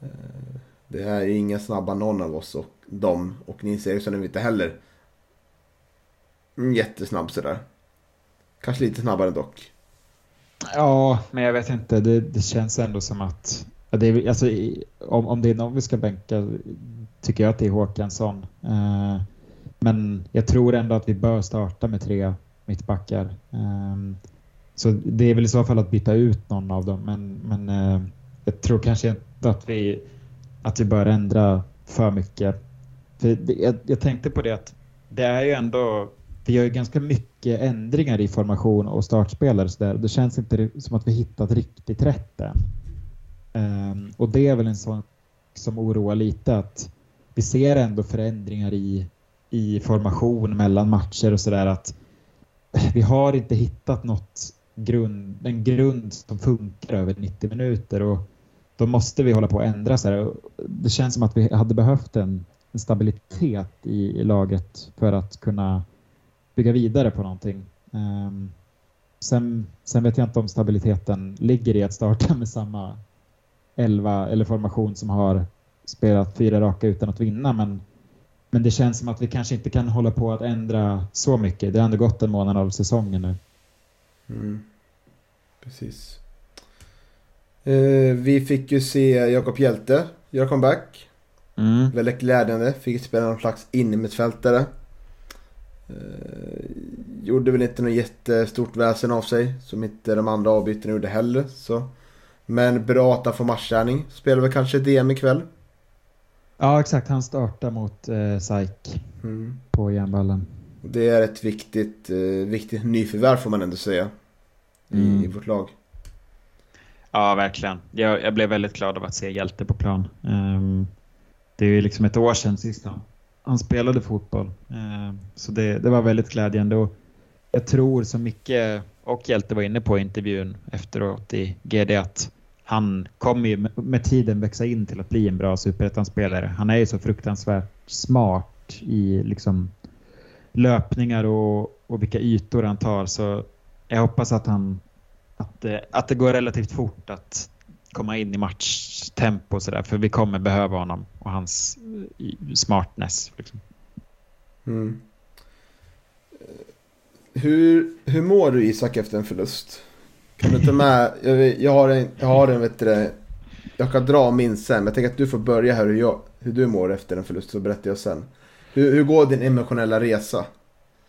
Eh, det här är inga snabba någon av oss och dem. Och Nils Eriksson är inte heller Mm, jättesnabb sådär. Kanske lite snabbare dock. Ja, men jag vet inte. Det, det känns ändå som att... Det är, alltså, om, om det är någon vi ska bänka tycker jag att det är Håkansson. Uh, men jag tror ändå att vi bör starta med tre mittbackar. Um, så det är väl i så fall att byta ut någon av dem. Men, men uh, jag tror kanske inte att vi, att vi bör ändra för mycket. För det, jag, jag tänkte på det att det är ju ändå, vi gör ju ganska mycket ändringar i formation och startspelare så där. Det känns inte som att vi hittat riktigt rätt än. Um, och det är väl en sån som oroar lite att vi ser ändå förändringar i, i formation mellan matcher och sådär att vi har inte hittat något grund, en grund som funkar över 90 minuter och då måste vi hålla på att ändra så här. Det känns som att vi hade behövt en, en stabilitet i, i, laget för att kunna bygga vidare på någonting. Um, sen, sen vet jag inte om stabiliteten ligger i att starta med samma elva eller formation som har spelat fyra raka utan att vinna men, men det känns som att vi kanske inte kan hålla på att ändra så mycket. Det har ändå gått en månad av säsongen nu. Mm. Precis. Eh, vi fick ju se Jakob Hjälte göra comeback. Mm. Väldigt glädjande. Fick spela någon slags innermittfältare. Eh, gjorde väl inte något jättestort väsen av sig. Som inte de andra avbytarna gjorde heller. Så. Men bra att han får matchträning. Spelar väl kanske DM ikväll. Ja exakt, han startar mot eh, SAIK mm. på järnballen. Det är ett viktigt, eh, viktigt nyförvärv får man ändå säga. Mm. I, I vårt lag. Ja, verkligen. Jag, jag, blev väldigt glad av att se Hjälte på plan. Um, det är ju liksom ett år sedan sist han, han spelade fotboll. Eh, så det, det, var väldigt glädjande. Och jag tror som Micke och Hjälte var inne på i intervjun efteråt i GD, att han kommer ju med tiden växa in till att bli en bra superettan-spelare. Han är ju så fruktansvärt smart i liksom löpningar och, och vilka ytor han tar. Så jag hoppas att han att, eh, att det går relativt fort att komma in i matchtempo och sådär. För vi kommer behöva honom och hans eh, smartness. Liksom. Mm. Hur, hur mår du Isak efter en förlust? Kan du ta med, jag, jag har en, jag har en vet du, jag kan dra min sen, men jag tänker att du får börja här hur, jag, hur du mår efter en förlust så berättar jag sen. Hur, hur går din emotionella resa?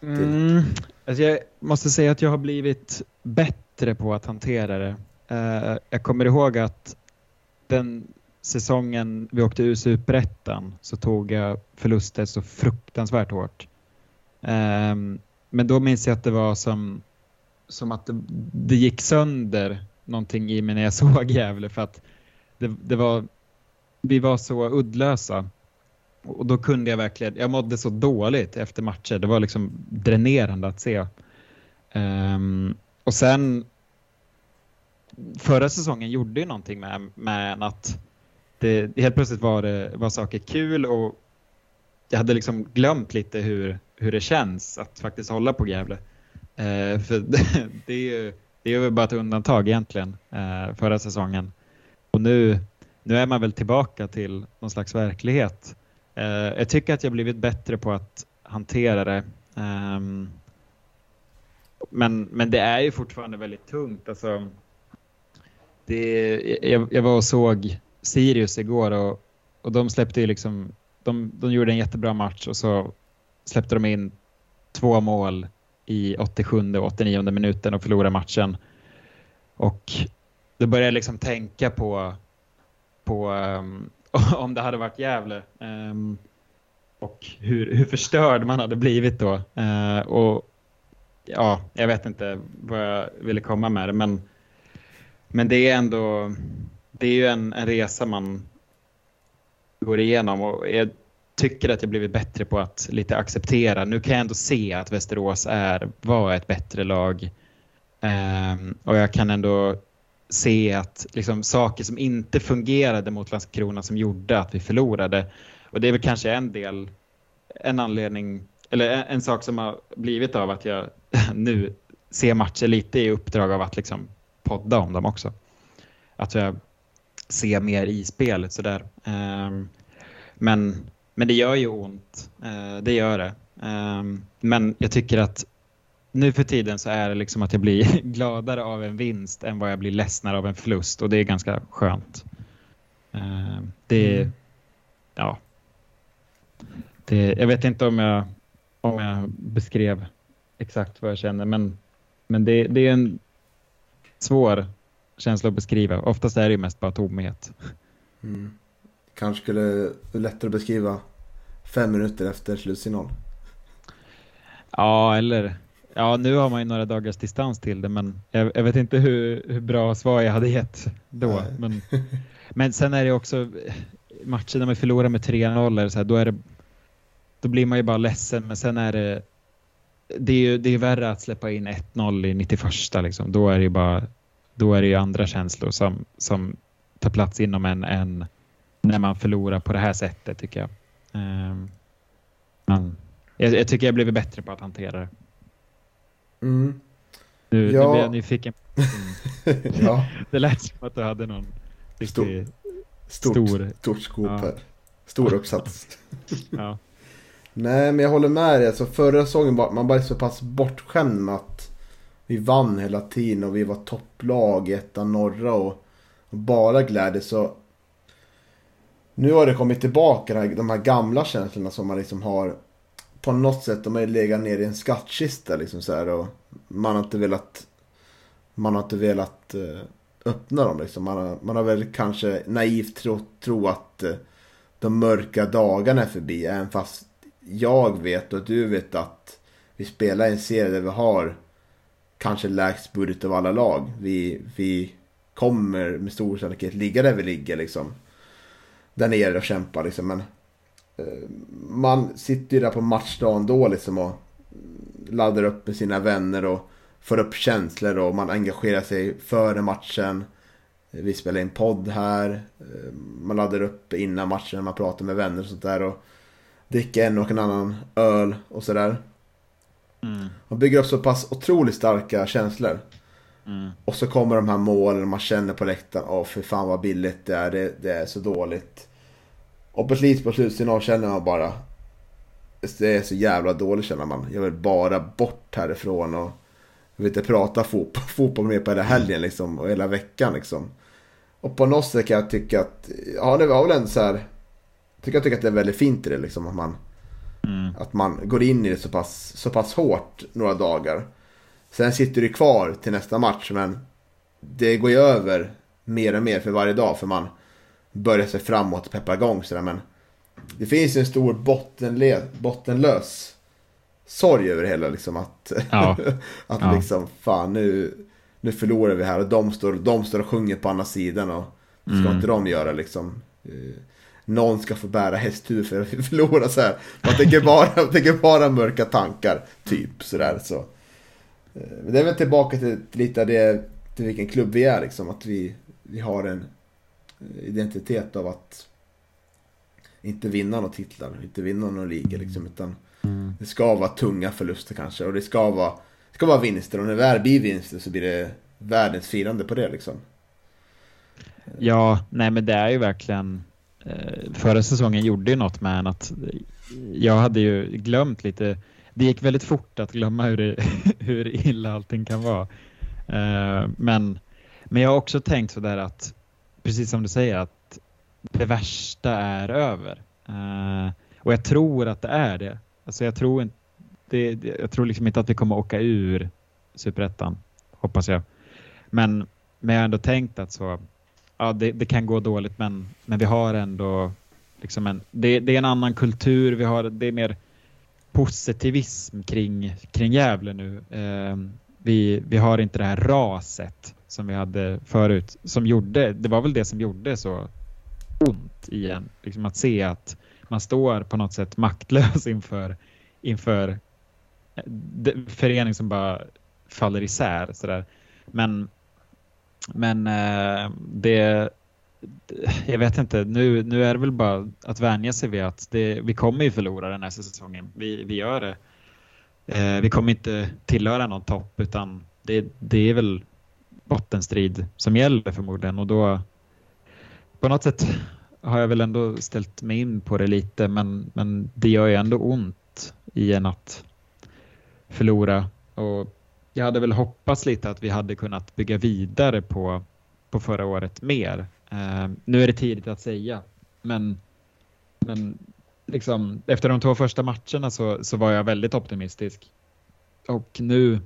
Mm, alltså jag måste säga att jag har blivit bättre på att hantera det. Eh, jag kommer ihåg att den säsongen vi åkte ur superettan så tog jag förluster så fruktansvärt hårt. Eh, men då minns jag att det var som som att det, det gick sönder någonting i mig när jag såg Gävle för att det, det var, vi var så uddlösa. Och då kunde jag verkligen, jag mådde så dåligt efter matcher. Det var liksom dränerande att se. Um, och sen förra säsongen gjorde ju någonting med, med att det, helt plötsligt var, det, var saker kul och jag hade liksom glömt lite hur, hur det känns att faktiskt hålla på Gävle. Eh, för det, det, är ju det är väl bara ett undantag egentligen eh, förra säsongen. Och nu, nu är man väl tillbaka till någon slags verklighet. Eh, jag tycker att jag blivit bättre på att hantera det. Ehm, men, men det är ju fortfarande väldigt tungt. Alltså, det, jag, jag var och såg Sirius igår och, och de släppte ju liksom, de, de gjorde en jättebra match och så släppte de in två mål i 87 och 89 minuten och förlorade matchen. Och då började jag liksom tänka på, på um, om det hade varit Gävle um, och hur, hur förstörd man hade blivit då. Uh, och ja, jag vet inte vad jag ville komma med det, men, men det är ändå det är ju en, en resa man går igenom och jag tycker att jag blivit bättre på att lite acceptera. Nu kan jag ändå se att Västerås är, var ett bättre lag. Um, och jag kan ändå se att liksom, saker som inte fungerade mot Landskrona som gjorde att vi förlorade. Och det är väl kanske en del, en anledning, eller en, en sak som har blivit av att jag nu ser matcher lite i uppdrag av att liksom podda om dem också. Att jag ser mer i spelet sådär. Um, men men det gör ju ont. Eh, det gör det. Ehm, men jag tycker att nu för tiden så är det liksom att jag blir gladare av en vinst än vad jag blir ledsnare av en förlust och det är ganska skönt. Ehm, det mm. ja. Det, jag vet inte om jag, om jag beskrev exakt vad jag känner men, men det, det är en svår känsla att beskriva. Oftast är det mest bara tomhet. Mm. Kanske skulle lättare beskriva fem minuter efter slutsignal. Ja, eller ja, nu har man ju några dagars distans till det, men jag, jag vet inte hur, hur bra svar jag hade gett då. Men, men sen är det också matcher där man förlorar med 3-0, så här, då, är det, då blir man ju bara ledsen, men sen är det det är ju det är värre att släppa in 1-0 i 91 liksom. Då är det ju bara då är det ju andra känslor som, som tar plats inom en än när man förlorar på det här sättet tycker jag. Um, men jag, jag, tycker jag blivit bättre på att hantera det. Mm. Nu, ja. nu blir jag nyfiken. Mm. ja. Det lät som att du hade någon riktig stort, stor, stort skop ja. här. Stor uppsats. ja. Nej, men jag håller med dig. Alltså, förra säsongen var man bara så pass bortskämd med att vi vann hela tiden och vi var topplag i ettan norra och, och bara glädje. Så nu har det kommit tillbaka de här gamla känslorna som man liksom har på något sätt. De har legat ner i en skattkista liksom så här, och man har inte velat man har inte velat eh, öppna dem liksom. Man har, man har väl kanske naivt tro, tro att eh, de mörka dagarna är förbi. Även fast jag vet och du vet att vi spelar i en serie där vi har kanske lägst budget av alla lag. Vi, vi kommer med stor sannolikhet ligga där vi ligger liksom. Där nere och kämpa liksom. Men eh, man sitter ju där på matchdagen då liksom och laddar upp med sina vänner och får upp känslor och man engagerar sig före matchen. Vi spelar in podd här. Eh, man laddar upp innan matchen, man pratar med vänner och sånt där. Och dricka en och en annan öl och sådär. Mm. Man bygger upp så pass otroligt starka känslor. Mm. Och så kommer de här målen och man känner på läktaren, åh för fan vad billigt det är, det, det är så dåligt. Och på slut på slutsignal känner man bara, det är så jävla dåligt känner man. Jag vill bara bort härifrån och jag vill inte prata fotboll, fotboll mer på hela helgen liksom och hela veckan liksom. Och på något sätt kan jag tycka att, ja det var väl ändå så här tycker jag tycker att det är väldigt fint i det liksom. Att man, mm. att man går in i det så pass, så pass hårt några dagar. Sen sitter det kvar till nästa match men det går ju över mer och mer för varje dag för man börjar sig framåt och peppar igång sådär men det finns en stor bottenle, bottenlös sorg över det hela liksom att, ja. att ja. liksom fan nu, nu förlorar vi här och de står, de står och sjunger på andra sidan och ska mm. inte de göra liksom någon ska få bära hästhuvud för att förlora så här. Man tänker bara, man tänker bara mörka tankar, typ sådär så. Eh, men det är väl tillbaka till lite det, till vilken klubb vi är liksom, att vi, vi har en identitet av att inte vinna några titlar, inte vinna några ligor liksom, utan mm. det ska vara tunga förluster kanske och det ska vara, det ska vara vinster och när det väl blir vinster så blir det världens firande på det liksom. Ja, nej men det är ju verkligen Eh, Eh, förra säsongen gjorde ju något med en att jag hade ju glömt lite. Det gick väldigt fort att glömma hur, det, hur illa allting kan vara. Eh, men, men jag har också tänkt sådär att, precis som du säger, att det värsta är över. Eh, och jag tror att det är det. Alltså jag tror, inte, det, jag tror liksom inte att vi kommer åka ur superettan, hoppas jag. Men, men jag har ändå tänkt att så, ja, det, det, kan gå dåligt men, men vi har ändå liksom en, det, det, är en annan kultur, vi har, det är mer positivism kring, kring Gävle nu. Eh, vi, vi har inte det här raset som vi hade förut, som gjorde, det var väl det som gjorde så ont igen, liksom att se att man står på något sätt maktlös inför, inför eh, förening som bara faller isär sådär. Men men eh, det, jag vet inte, nu, nu är det väl bara att vänja sig vid att det, vi kommer ju förlora den här säsongen. Vi, vi gör det. Eh, vi kommer inte tillhöra någon topp utan det, det är väl bottenstrid som gäller förmodligen och då på något sätt har jag väl ändå ställt mig in på det lite men, men det gör ju ändå ont i en att förlora och jag hade väl hoppats lite att vi hade kunnat bygga vidare på, på förra året mer. Eh, nu är det tidigt att säga, men, men liksom, efter de två första matcherna så, så var jag väldigt optimistisk. Och nu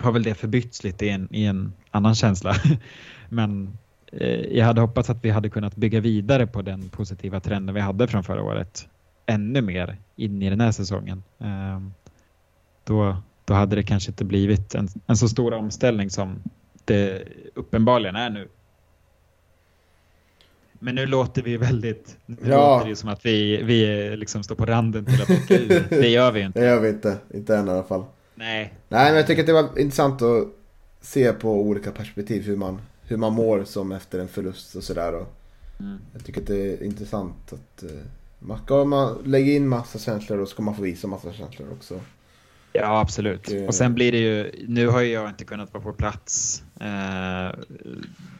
har väl det förbytts lite i en, i en annan känsla. men eh, jag hade hoppats att vi hade kunnat bygga vidare på den positiva trenden vi hade från förra året ännu mer in i den här säsongen. Eh, då, då hade det kanske inte blivit en, en så stor omställning som det uppenbarligen är nu. Men nu låter vi väldigt... Nu Ja. låter det som att vi, vi liksom står på randen till att åka ur. Det gör vi inte. Det gör vi inte, inte än i alla fall. Nej. Nej men jag tycker att det var intressant att se på olika perspektiv hur man, hur man mår som efter en förlust och sådär. Mm. Jag tycker att det är intressant att eh, man ska man lägga in massa känslor och ska man få visa massa känslor också. Ja, absolut. Och- Och sen blir det ju, nu har ju jag inte kunnat vara på plats eh,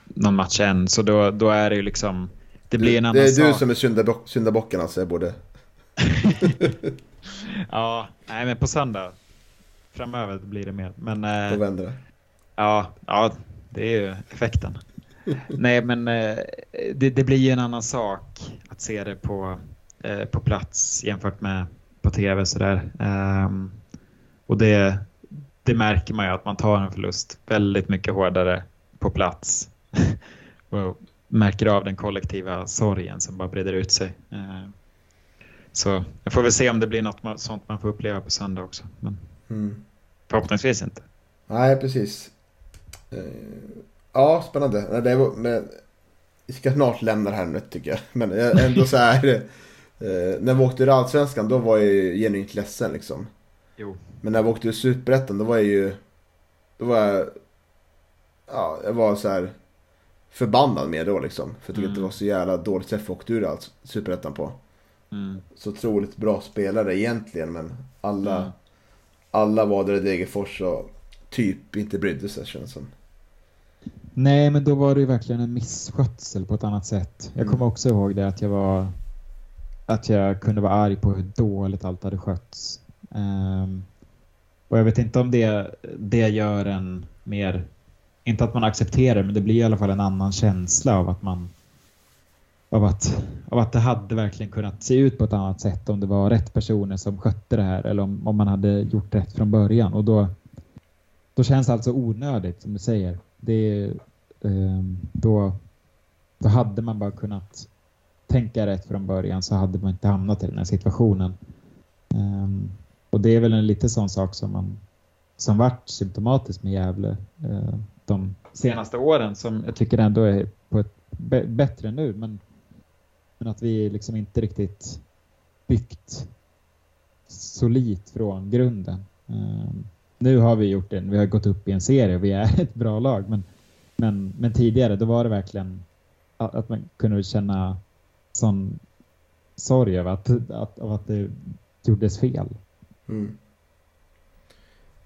någon match än, så då, då är det ju liksom, det blir en annan det är sak. du som är syndabock, syndabocken alltså, jag borde... Ja, nej men på söndag framöver blir det mer. Men Då eh, vänder det. ja, ja, det är ju effekten. nej, men eh, det, det blir ju en annan sak att se det på, eh, på plats jämfört med på tv sådär. Ehm, och det, det märker man ju att man tar en förlust väldigt mycket hårdare på plats. och märker av den kollektiva sorgen som bara breder ut sig. Ehm, så jag får väl se om det blir något sånt man får uppleva på söndag också. Men Mm. förhoppningsvis inte. Nej, precis. Eh, ja, spännande. Det var, men, vi ska snart lämna det här nu tycker jag. Men ändå så här. Eh, när vi åkte ur Allsvenskan då var jag genuint ledsen liksom. Jo. Men när vi åkte ur Superettan då var jag ju... Då var jag... Ja, jag var så här förbannad med då liksom. För jag tycker att det Mm. var så jävla dåligt sätt vi åkte ur Superettan på. Mm. Så otroligt bra spelare egentligen men alla... Mm. Alla var där i Degerfors och typ inte brydde sig känns som. Nej, men då var det ju verkligen en misskötsel på ett annat sätt. Jag Mm. kommer också ihåg det att jag var att jag kunde vara arg på hur dåligt allt hade skötts. Ehm, och jag vet inte om det, det gör en mer, inte att man accepterar men det blir i alla fall en annan känsla av att man av att, av att det hade verkligen kunnat se ut på ett annat sätt om det var rätt personer som skötte det här eller om, om man hade gjort rätt från början. Och då, då känns det alltså onödigt som du säger. Det, ehm, då, då hade man bara kunnat tänka rätt från början så hade man inte hamnat i den här situationen. Ehm, och det är väl en lite sån sak som man som varit symptomatiskt med Gävle eh, de senaste åren som jag tycker ändå är på ett bättre nu men, men att vi liksom inte riktigt byggt solitt från grunden. Eh, nu har vi gjort det, vi har gått upp i en serie och vi är ett bra lag men, men, men tidigare då var det verkligen att, man kunde känna sån sorg över att, att, av att det gjordes fel. Mm.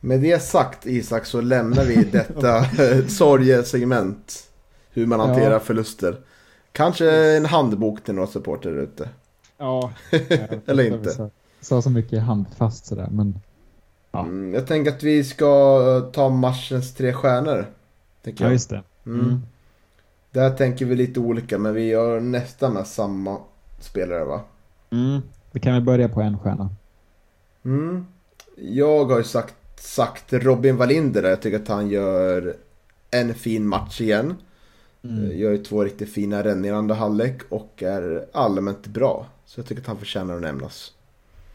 Med det sagt Isak så lämnar vi detta sorgesegment. Hur man hanterar Ja. förluster. Kanske en handbok till några supporter ute. Ja. Eller inte. Sa, sa så mycket handfast sådär men Ja. Mm, jag tänker att vi ska eh, ta matchens tre stjärnor. Tänker Ja, jag. just det. Mm. Mm. Där tänker vi lite olika men vi gör nästan med samma spelare va? Mm. vi kan väl börja på en stjärna. Mm. Jag har ju sagt, sagt Robin Wallinder där. Jag tycker att han gör en fin match igen. Mm. Gör ju två riktigt fina räddningar i andra halvlek och är allmänt bra. Så jag tycker att han förtjänar att nämnas.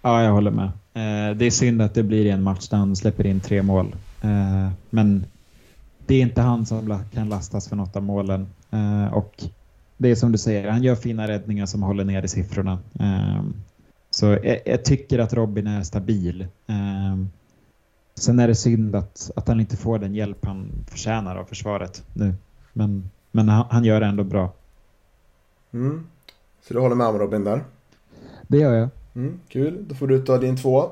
Ja, jag håller med. Eh, det är synd att det blir en match där han släpper in tre mål. Eh, men det är inte han som kan lastas för något av målen. Eh, och det är som du säger, han gör fina räddningar som håller ner i siffrorna. Så jag, jag tycker att Robin är stabil. Eh, sen är det synd att, att han inte får den hjälp han förtjänar av försvaret nu. Men, men han, han gör det ändå bra. Mm. Så du håller med om Robin där? Det gör jag. Mm, kul, då får du ta din två.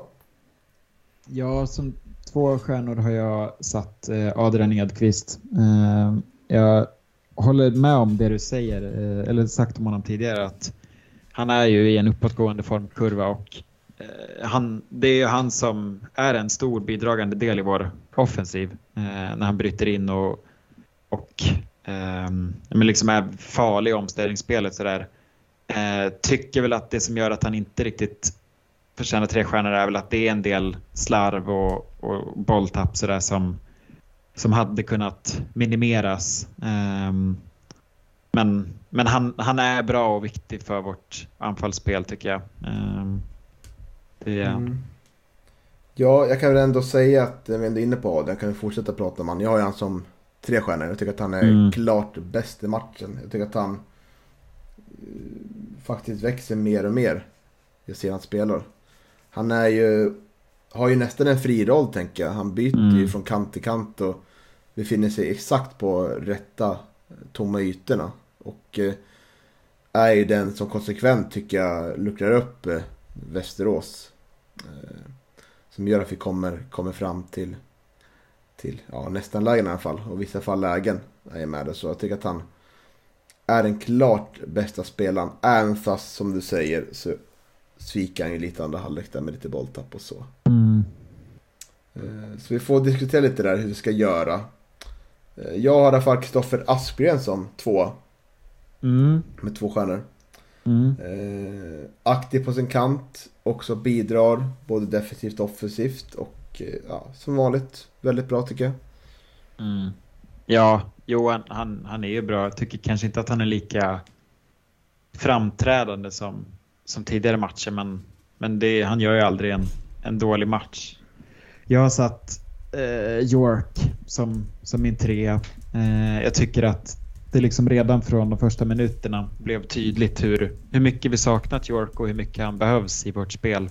Ja, som två stjärnor har jag satt eh, Adrian Edqvist. Eh, jag håller med om det du säger, eh, eller sagt om honom tidigare, att han är ju i en uppåtgående formkurva och eh, han, det är ju han som är en stor bidragande del i vår offensiv eh, när han bryter in och, och eh, men liksom är farlig i omställningsspelet sådär. Eh, tycker väl att det som gör att han inte riktigt förtjänar tre stjärnor är väl att det är en del slarv och, och bolltapp sådär som, som hade kunnat minimeras. Ehm, men men han, han är bra och viktig för vårt anfallsspel tycker jag. Ehm, det, Mm. Ja, jag kan väl ändå säga att när vi ändå är inne på Adrian kan vi fortsätta prata om han. Jag har ju han som tre stjärnor. Jag tycker att han är Mm. klart bäst i matchen. Jag tycker att han eh, faktiskt växer mer och mer. Jag ser han spelar. Han är ju, har ju nästan en fri roll tänker jag. Han byter Mm. ju från kant till kant och befinner sig exakt på rätta eh, tomma ytorna. Och eh, är ju den som konsekvent tycker jag luckrar upp eh, Västerås. Eh, som gör att vi kommer, kommer fram till, till ja, nästan lägen i alla fall. Och i vissa fall lägen är med det. Så jag tycker att han är den klart bästa spelaren. Även fast som du säger så sviker han ju lite andra halvlek där med lite bolltapp och så. Mm. Så vi får diskutera lite där hur vi ska göra. Jag har i alla fall Kristoffer Aspgren som två Mm. med två stjärnor. Mm. Eh, aktiv på sin kant, också bidrar både defensivt och offensivt och eh, ja, som vanligt väldigt bra tycker jag. Mm. Ja, Johan, han, han är ju bra. Jag tycker kanske inte att han är lika framträdande som, som tidigare matcher, men, men det, han gör ju aldrig en, en dålig match. Jag har satt eh, York som, som min trea. Eh, jag tycker att det liksom redan från de första minuterna blev tydligt hur, hur mycket vi saknat York och hur mycket han behövs i vårt spel.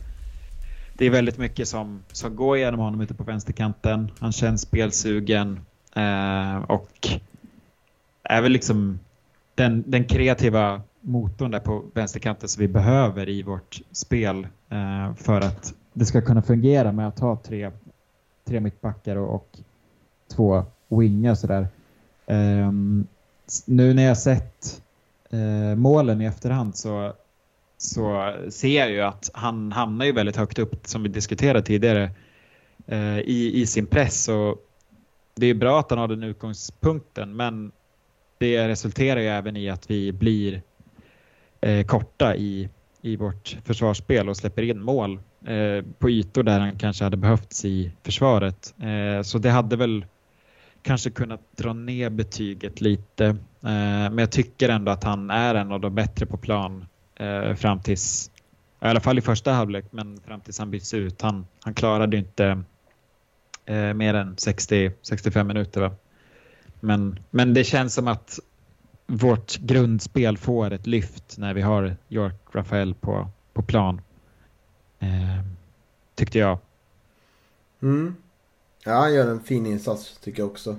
Det är väldigt mycket som, som går genom honom ute på vänsterkanten. Han känns spelsugen eh, och är väl liksom den, den kreativa motorn där på vänsterkanten som vi behöver i vårt spel eh, för att det ska kunna fungera med att ha tre, tre mittbackar och, och två wingar sådär. Ehm, nu när jag sett eh, målen i efterhand så, så ser jag ju att han hamnar ju väldigt högt upp som vi diskuterade tidigare eh, i, i sin press. Och det är bra att han har den utgångspunkten men det resulterar ju även i att vi blir eh, korta i, i vårt försvarsspel och släpper in mål eh, på ytor där han kanske hade behövts i försvaret. Eh, så det hade väl kanske kunnat dra ner betyget lite. Eh, men jag tycker ändå att han är en av de bättre på plan eh, fram tills, i alla fall i första halvlek, men fram tills han byts ut. Han, han klarade inte eh, mer än 60-65 minuter. Va? Men, men det känns som att vårt grundspel får ett lyft när vi har York Rafael på, på plan. Eh, tyckte jag. Mm. Ja, han gör en fin insats tycker jag också.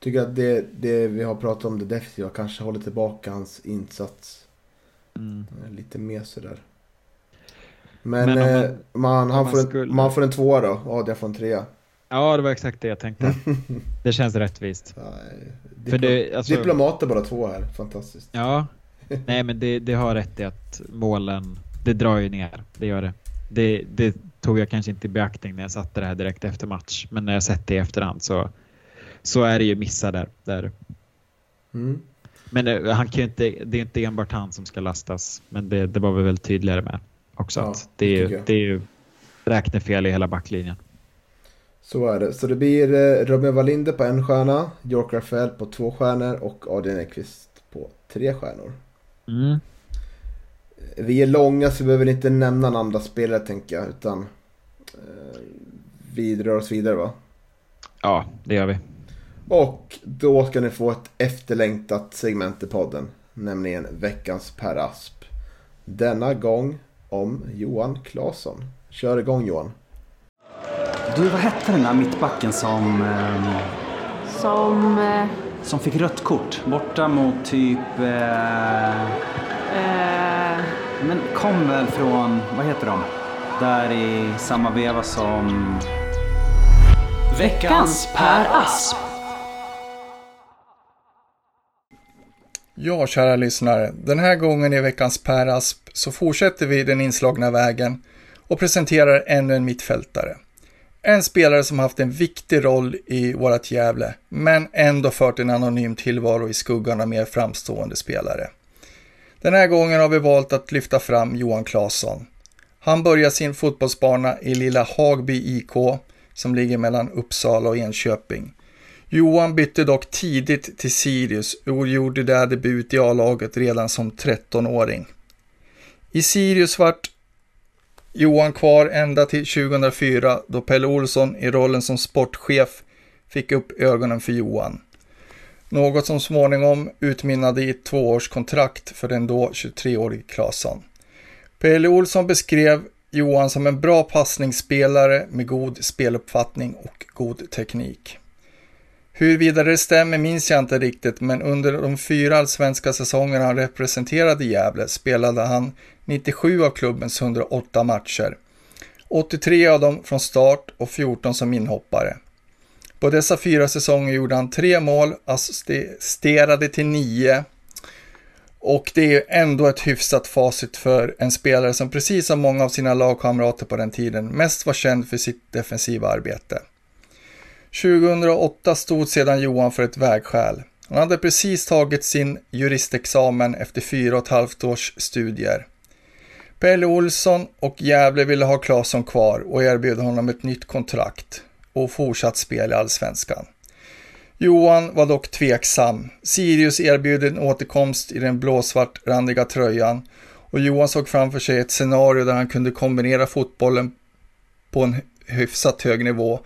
Tycker att det, det vi har pratat om det defensiva kanske håller tillbaka hans insats Mm. eh, lite mer sådär. Men, Men man- eh, man, han man får en, skulle- man får en tvåa då. Adrian får en trea. Ja, det var exakt det jag tänkte. Det känns rättvist. Ja, eh, För diplo- det, alltså, Diplomater bara två här. Fantastiskt. Ja, nej men det, det har rätt i att målen, det drar ju ner. Det gör det. det. Det tog jag kanske inte i beaktning när jag satte det här direkt efter match. Men när jag sett det i efterhand så, så är det ju missar där. där. Mm. Men det, han kan inte, det är inte enbart han som ska lastas. Men det, det var vi väl tydligare med också. Ja, det, är ju, det är ju räknefel i hela backlinjen. Så är det. Så det blir eh, Robin Wallinder på en stjärna, York Rafael på två stjärnor och Adrian Ekvist på tre stjärnor. Mm. Vi är långa så vi behöver inte nämna några andra spelare tänker jag. Utan eh, vi drar oss vidare va. Ja, det gör vi. Och då ska ni få ett efterlängtat segment i podden. Nämligen veckans Per Asp. Denna gång om Johan Claesson. Kör igång Johan. Du, vad hette den där mittbacken som, ehm, Som... Eh, som fick rött kort? Borta mot typ... Eh, eh, men kom väl från, vad heter de? Där i samma veva som... Veckans Per Asp! Ja, kära lyssnare. Den här gången i veckans Per Asp så fortsätter vi den inslagna vägen och presenterar ännu en mittfältare. En spelare som haft en viktig roll i vårat Gävle, men ändå fört en anonym tillvaro i skuggan av mer framstående spelare. Den här gången har vi valt att lyfta fram Johan Claesson. Han börjar sin fotbollsbana i lilla Hagby IK som ligger mellan Uppsala och Enköping. Johan bytte dock tidigt till Sirius och gjorde där debut i A-laget redan som 13-åring. I Sirius vart Johan kvar ända till 2004 då Pelle Olsson i rollen som sportchef fick upp ögonen för Johan. Något som småningom utmynnade i ett tvåårskontrakt för den då 23-årige Claesson. Pelle Olsson beskrev Johan som en bra passningsspelare med god speluppfattning och god teknik. Huruvida det stämmer minns jag inte riktigt, men under de fyra allsvenska säsongerna han representerade Gävle spelade han 97 av klubbens 108 matcher. 83 av dem från start och 14 som inhoppare. På dessa fyra säsonger gjorde han tre mål, assisterade till nio och det är ändå ett hyfsat facit för en spelare som precis som många av sina lagkamrater på den tiden mest var känd för sitt defensiva arbete. 2008 stod sedan Johan för ett vägskäl. Han hade precis tagit sin juristexamen efter fyra och ett halvt års studier. Pelle Olsson och Gävle ville ha Claesson kvar och erbjöd honom ett nytt kontrakt och fortsatt spel i Allsvenskan. Johan var dock tveksam. Sirius erbjöd en återkomst i den blåsvartrandiga tröjan och Johan såg framför sig ett scenario där han kunde kombinera fotbollen på en hyfsat hög nivå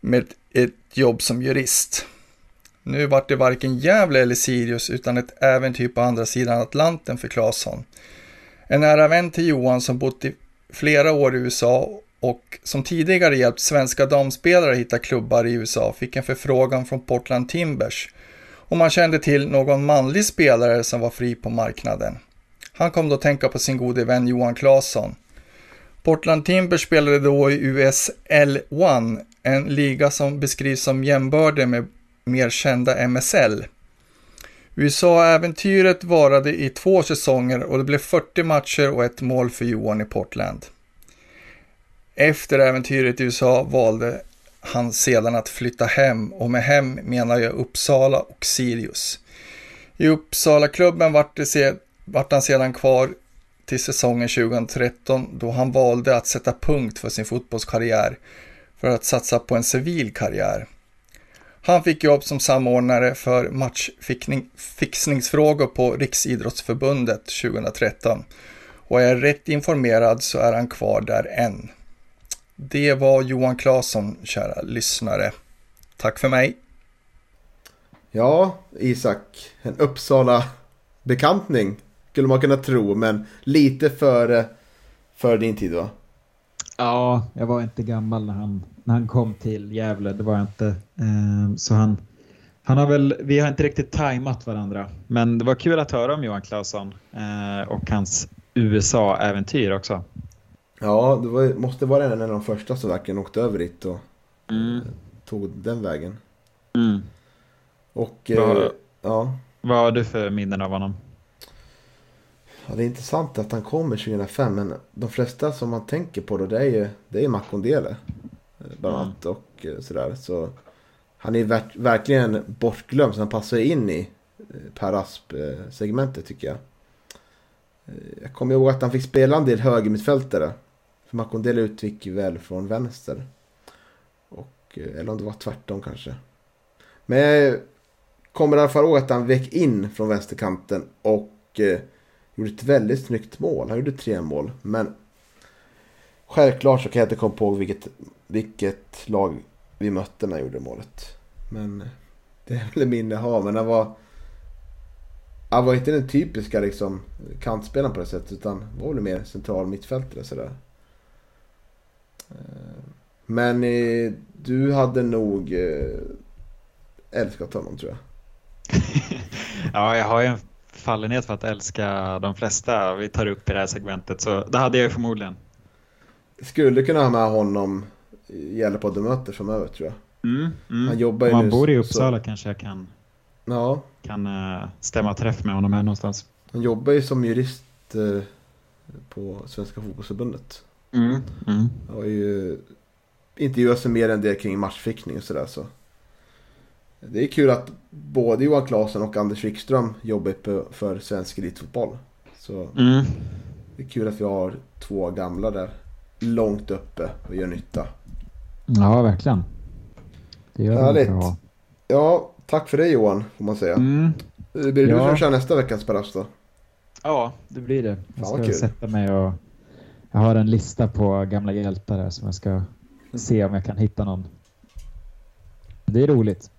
med ett jobb som jurist. Nu vart det varken Gävle eller Sirius utan ett äventyr på andra sidan Atlanten för Claesson. En nära vän till Johan som bott i flera år i USA och som tidigare hjälpt svenska damspelare att hitta klubbar i USA fick en förfrågan från Portland Timbers om man kände till någon manlig spelare som var fri på marknaden. Han kom då att tänka på sin gode vän Johan Claesson. Portland Timbers spelade då i USL One, en liga som beskrivs som jämbördig med mer kända MSL. USA-äventyret varade i två säsonger och det blev 40 matcher och ett mål för Johan i Portland. Efter äventyret i USA valde han sedan att flytta hem och med hem menar jag Uppsala och Sirius. I Uppsala-klubben vart, se, vart han sedan kvar till säsongen 2013 då han valde att sätta punkt för sin fotbollskarriär för att satsa på en civil karriär. Han fick jobb som samordnare för matchfixningsfrågor på Riksidrottsförbundet 2013 och är rätt informerad så är han kvar där än. Det var Johan Claesson, kära lyssnare. Tack för mig. Ja, Isak. En Uppsala-bekantning skulle man kunna tro, men lite före för din tid va? Ja, jag var inte gammal när han, när han kom till Gävle. Det var jag inte. Eh, så han, han har väl, vi har inte riktigt tajmat varandra. Men det var kul att höra om Johan Claesson eh, och hans USA-äventyr också. Ja, det var, måste vara en av de första som verkligen åkte över dit och Mm. tog den vägen. Mm. Och Vad- eh, ja, Vad har du för minnen av honom? ja, det är intressant att han kommer 2005 men de flesta som man tänker på då det är ju det är Makondele. eh, Bland Mm. annat och eh, sådär. Så han är ver- verkligen bortglömd så han passar in i eh, Per Asp-segmentet tycker jag. Jag kommer ihåg att han fick spela en del högermittfältare. För Makondele utgick ju väl från vänster. Och, eh, eller om det var tvärtom kanske. Men jag kommer i alla fall ihåg att han vek in från vänsterkanten och eh, gjorde ett väldigt snyggt mål. Han gjorde tre mål. Men självklart så kan jag inte komma på vilket, vilket lag vi mötte när han gjorde målet. Men eh, det är väl minne jag har. Men han var, han var inte den typiska liksom, kantspelaren på det sättet. Utan var väl mer central mittfältare sådär. Eh, Men eh, du hade nog eh, älskat honom tror jag. ja, jag har ju en fallenhet för att älska de flesta vi tar upp i det här segmentet. Så det hade jag ju förmodligen. Skulle kunna ha med honom i Gävlepodden möter framöver tror jag. Mm, mm. Han jobbar ju Om man nu bor i så- Uppsala kanske jag kan, Ja, kan eh, stämma träff med honom här någonstans. han jobbar ju som jurist eh, på Svenska Fotbollförbundet. Mm. Mm. Han har ju intervjuat sig mer än det kring matchfickning och sådär så. Det är kul att både Johan Claesson och Anders Wikström jobbar för svensk elitfotboll. Så Mm. det är kul att vi har två gamla där långt uppe och gör nytta. Ja, verkligen. Det gör Härligt. bra. Ja, tack för det Johan får man säga. Mm. Blir det du Ja. som kör nästa veckans Paras då? Ja, det blir det. Jag ska kul. sätta mig och Jag har en lista på gamla hjältar här som jag ska se om jag kan hitta någon. Det är roligt.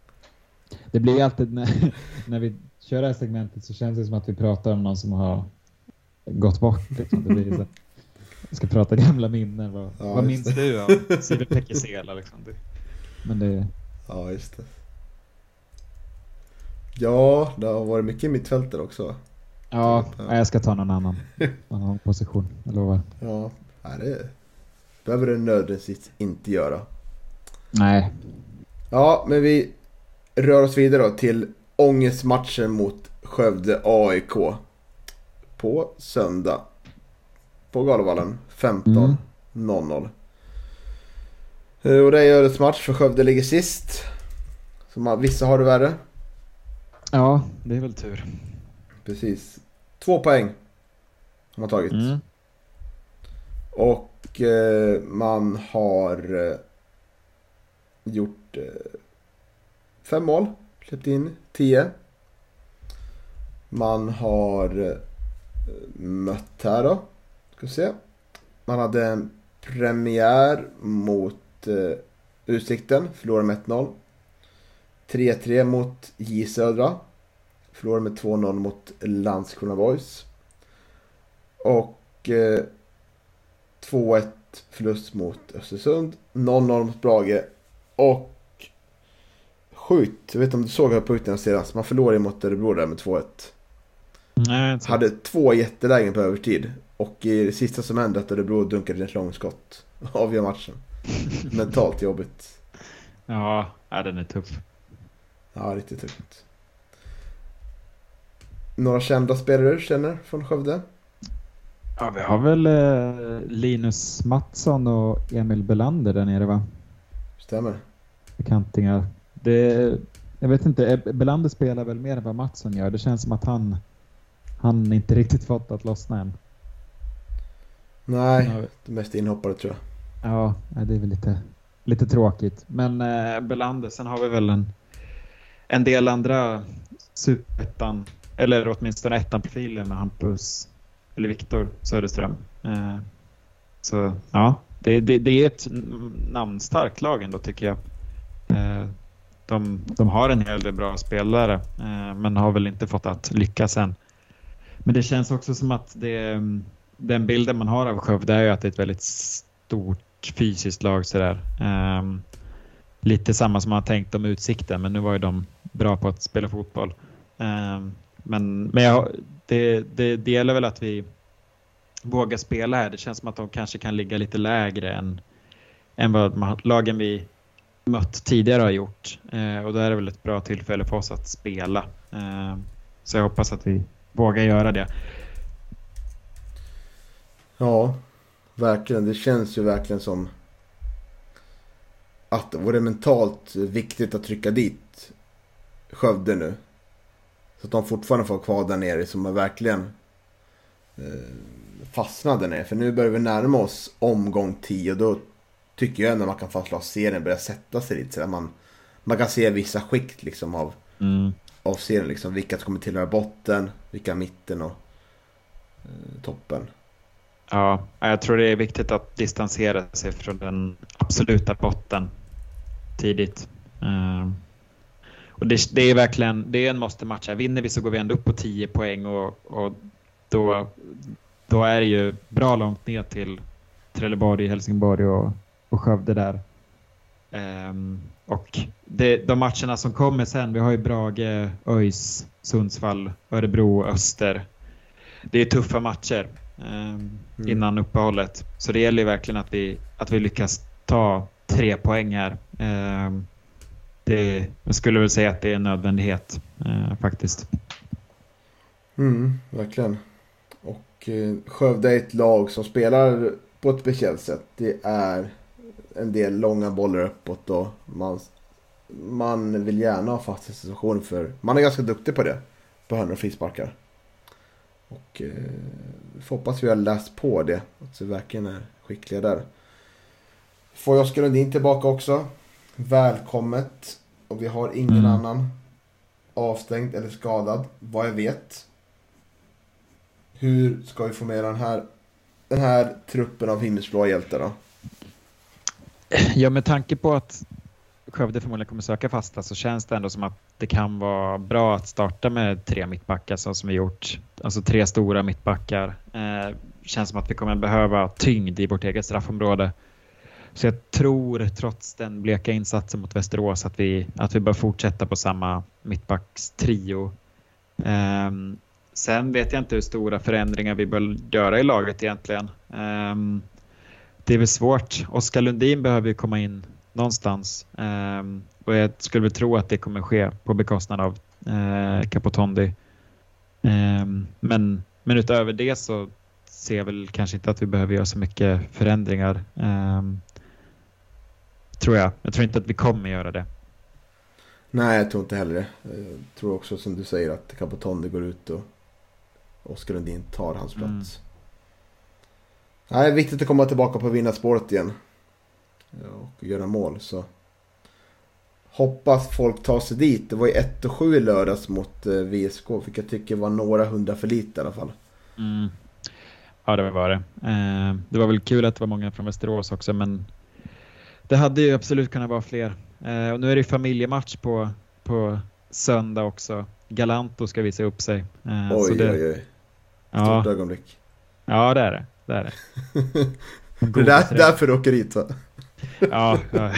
Det blir alltid när, när vi kör det här segmentet så känns det som att vi pratar om någon som har gått bort. Liksom. Det blir så. Jag ska prata gamla minnen. Vad, Ja, vad minns det. du av Siewert Pekesela? Liksom? Det- Men det, Ja, just det. Ja, det har varit mycket mittfältare också. ja, jag ska ta någon annan, annan position. Jag lovar. Ja, det behöver du nödvändigtvis inte göra. Nej, Ja, men vi rör oss vidare då till ångestmatchen mot Skövde AIK. På söndag. På Galovallen 15.00. Eh, Och det är årets match för Skövde ligger sist. Så man, vissa har det värre. Ja, det är väl tur. Precis. Två poäng har man tagit. Mm. Och eh, man har eh, gjort eh, fem mål. Släppt in tio. Man har eh, mött här då. Ska se. Man hade en premiär mot eh, Utsikten. Förlorade med 1-0. 3-3 mot J Södra. Förlorade med 2-0 mot Landskrona Boys. Och eh, 2-1 förlust mot Östersund. 0-0 mot Brage. Och sjukt, jag vet inte om du såg här punkten senast. Man förlorade mot Örebro där med 2-1. Nej, Hade två jättelägen på övertid. Och i det sista som hände att Örebro dunkade ett långskott. Avgör matchen. Mentalt jobbigt. Ja, den är tuff. Ja, riktigt tufft. Några kända spelare du känner från Skövde? Ja, vi har väl eh, Linus Mattsson och Emil Belander där nere va? Stämmer. Bekantingar. Det, jag vet inte, Belander spelar väl mer än vad Mattsson gör. Det känns som att han, han inte riktigt fått att lossna än. Nej, det mest inhoppare tror jag. Ja, det är väl lite, lite tråkigt. Men eh, Belander, sen har vi väl en, en del andra superettan, eller åtminstone ettan profilen, med Hampus, eller Viktor Söderström. Eh, så ja, det, det, det är ett namnstarkt lag ändå tycker jag. Eh, de, de har en hel del bra spelare, eh, men har väl inte fått att lyckas än. Men det känns också som att det, den bilden man har av Skövde är ju att det är ett väldigt stort fysiskt lag sådär. Eh, lite samma som man har tänkt om Utsikten, men nu var ju de bra på att spela fotboll. Ehm, men men jag, det, det, det gäller väl att vi vågar spela här. Det känns som att de kanske kan ligga lite lägre än, än vad man, lagen vi mött tidigare har gjort. Eh, och då är det väl ett bra tillfälle för oss att spela. Ehm, så jag hoppas att vi vågar göra det. Ja, verkligen. Det känns ju verkligen som att det vore mentalt viktigt att trycka dit Skövde nu. Så att de fortfarande får kvar där nere som är verkligen eh, fastnade där nere. För nu börjar vi närma oss omgång 10 och då tycker jag ändå man kan fastslå att serien börjar sätta sig lite. Så att man, man kan se vissa skikt liksom av, av serien. Liksom, vilka som kommer tillhöra botten, vilka mitten och eh, toppen. Ja, jag tror det är viktigt att distansera sig från den absoluta botten tidigt. Ehm, och det, det är verkligen det är en måste-match. här. Vinner vi så går vi ändå upp på 10 poäng och, och då, då är det ju bra långt ner till Trelleborg, Helsingborg och, och Skövde där. Ehm, och det, de matcherna som kommer sen, vi har ju Brage, ÖIS, Sundsvall, Örebro, Öster. Det är tuffa matcher ehm, Mm. innan uppehållet. Så det gäller ju verkligen att vi, att vi lyckas ta tre poäng här. Ehm, det, jag skulle väl säga att det är en nödvändighet eh, faktiskt. Mm, verkligen. Och eh, Skövde är ett lag som spelar på ett speciellt sätt. Det är en del långa bollar uppåt och man, man vill gärna ha fasta situationer för man är ganska duktig på det. På hörnor och frisparkar. Och eh, vi får hoppas vi har läst på det. Att vi verkligen är skickliga där. Får Oskar Lundin tillbaka också. Välkommet. Och vi har ingen Mm. annan avstängd eller skadad vad jag vet. Hur ska vi få med den här den här truppen av himmelsblåa hjältar då? Ja, med tanke på att Skövde förmodligen kommer söka fasta så känns det ändå som att det kan vara bra att starta med tre mittbackar så som vi gjort. Alltså tre stora mittbackar. Eh, känns som att vi kommer behöva tyngd i vårt eget straffområde. Så jag tror trots den bleka insatsen mot Västerås att vi, att vi bör fortsätta på samma mittbackstrio. Um, sen vet jag inte hur stora förändringar vi bör göra i laget egentligen. Um, det är väl svårt. Oskar Lundin behöver ju komma in någonstans. Um, och jag skulle väl tro att det kommer ske på bekostnad av eh, uh, Capotondi. Um, men, men utöver det så ser jag väl kanske inte att vi behöver göra så mycket förändringar. Um, tror jag. Jag tror inte att vi kommer göra det. Nej, jag tror inte heller det. Jag tror också som du säger att Capotondi går ut och Oskar Lundin tar hans plats. Mm. Nej, det är viktigt att komma tillbaka på vinnarspåret igen och göra mål. Så hoppas folk tar sig dit. Det var ju 1 och 7 i lördags mot eh, VSK. Fick jag tycka var några hundra för lite i alla fall. Mm. Ja, det var det. Eh, det var väl kul att det var många från Västerås också, men det hade ju absolut kunnat vara fler. Eh, och nu är det familjematch på, på söndag också. Galanto ska visa upp sig. Eh, oj, det, oj, oj. Stort ja, ögonblick. Ja, det är det. Det är det. det är där, därför du åker hit va? Ja, ja.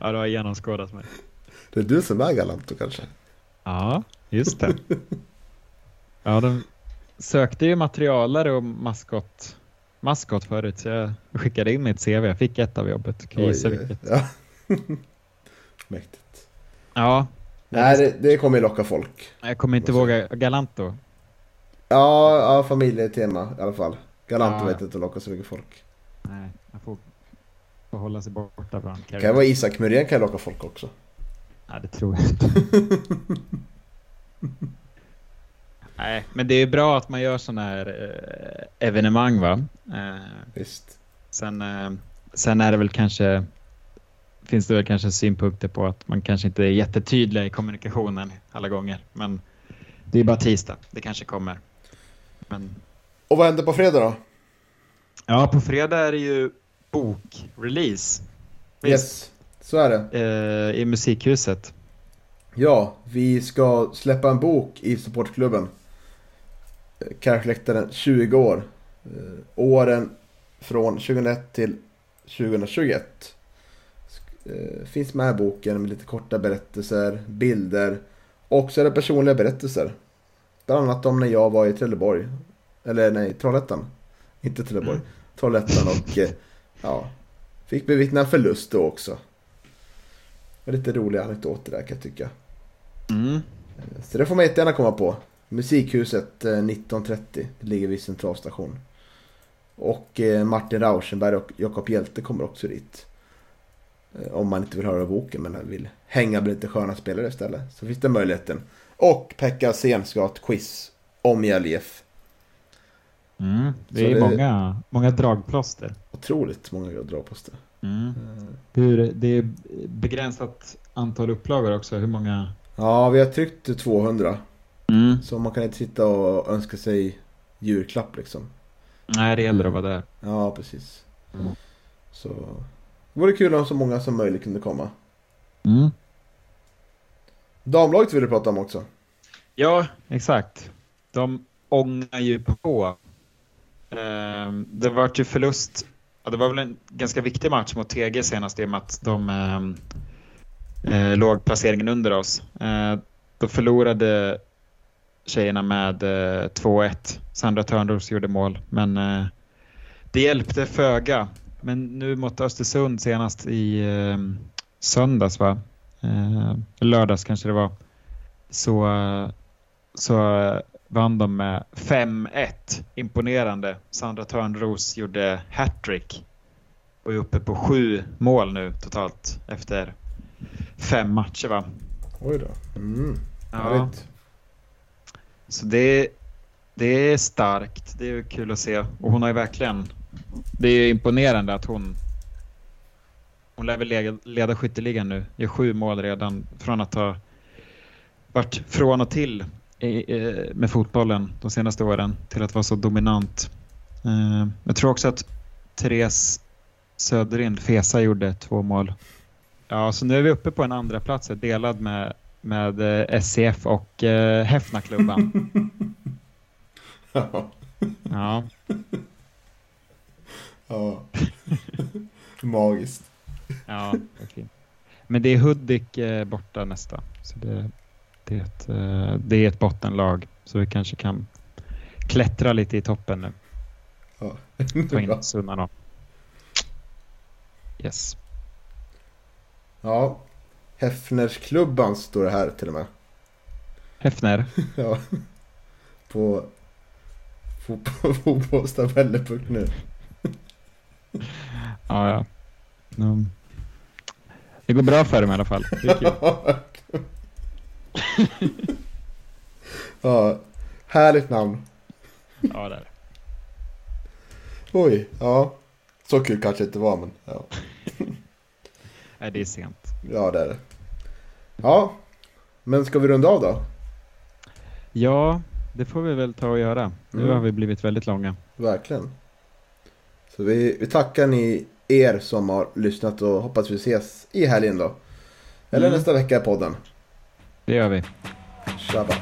ja, du har genomskådat mig. Det är du som är Galanto kanske? Ja, just det. Ja, de sökte ju materialare och maskot, maskot förut, så jag skickade in mitt CV. Jag fick ett av jobbet. Kan gissa vilket. Ja. Mäktigt. Ja. Nej, det, det kommer locka folk. Jag kommer inte våga Galanto. Ja, ja familjetema i alla fall. Galanto ja. vet inte locka så mycket folk. Nej, man får, får hålla sig borta från Kan det vara Isak Muren kan locka folk också? Nej, det tror jag inte. Nej, men det är bra att man gör sådana här eh, evenemang va? Eh, Visst. Sen, eh, sen är det väl kanske finns det väl kanske synpunkter på att man kanske inte är jättetydlig i kommunikationen alla gånger. Men det är bara tisdag, det kanske kommer. Men... Och vad händer på fredag då? Ja, på fredag är det ju bokrelease. Yes, så är det. Eh, I Musikhuset. Ja, vi ska släppa en bok i supportklubben. Karakläktaren 20 år. Eh, åren från 2001 till 2021. Eh, finns med i boken med lite korta berättelser, bilder och så är det personliga berättelser. Bland annat om när jag var i Trelleborg. Eller nej, Trollhättan. Inte Trelleborg. Mm. Trollhättan och eh, ja, fick bevittna en förlust då också. Lite roliga anekdoter där kan jag tycka. Mm. Så det får man jättegärna komma på. Musikhuset 1930 eh, ligger vid centralstation. Och Martin Rauschenberg och Jakob Hjälte kommer också dit. Om man inte vill höra boken men vill hänga med lite sköna spelare istället. Så finns det möjligheten. Och Pekka Sen ska ha ett quiz om IF. Mm, det så är det många, många dragplåster. Otroligt många dragplåster. Mm. Hur, det är begränsat antal upplagor också. Hur många? Ja, vi har tryckt 200. Mm. Så man kan inte sitta och önska sig julklapp liksom. Nej, det gäller att vara där. Ja, precis. Mm. Så det vore kul om så många som möjligt kunde komma. Mm. Damlaget vill du prata om också. Ja, exakt. De ångar ju på Ehm, det var ju förlust. Ja, det var väl en ganska viktig match mot TG senast i och med att de ehm, eh, låg placeringen under oss. Eh, då förlorade tjejerna med eh, 2-1. Sandra Törnros gjorde mål, men eh, det hjälpte föga. Men nu mot Östersund senast i eh, söndags, va? Eh, lördags kanske det var, så, så vann de med 5-1. Imponerande. Sandra Törnros gjorde hattrick och är uppe på sju mål nu totalt efter fem matcher va? Oj då. Mm. Ja. Så det, det är starkt. Det är kul att se. Och hon har ju verkligen... Det är imponerande att hon... Hon lär väl leda skytteligan nu. Gör sju mål redan från att ha varit från och till med fotbollen de senaste åren till att vara så dominant. Eh, jag tror också att Therese Söderind, Fesa, gjorde två mål. Ja, så nu är vi uppe på en andra plats delad med, med eh, SCF och eh, Häfnaklubban. Ja. Ja, ja. Magiskt. ja, verkligen. Men det är Hudik eh, borta nästa. Så det, det, är ett, det är ett bottenlag. Så vi kanske kan klättra lite i toppen nu. Ja. Ta in Bra. Sunna då. Yes. ja. Häfnersklubban står det här till och med. Häfner. Ja. På fotboll- fotbollstabeller.nu. Ja, ja. Mm. Det går bra för dem i alla fall. Det är kul. ja. Härligt namn. Ja, det är det. Oj, ja. Så kul kanske inte var men ja. Nej, det är sent. Ja det är det. Ja. Men ska vi runda av då? Ja, det får vi väl ta och göra. Nu Mm. har vi blivit väldigt långa. Verkligen. Så vi, vi tackar ni er som har lyssnat och hoppas vi ses i helgen då. Eller Mm. nästa vecka i podden. Det gör vi. Jävla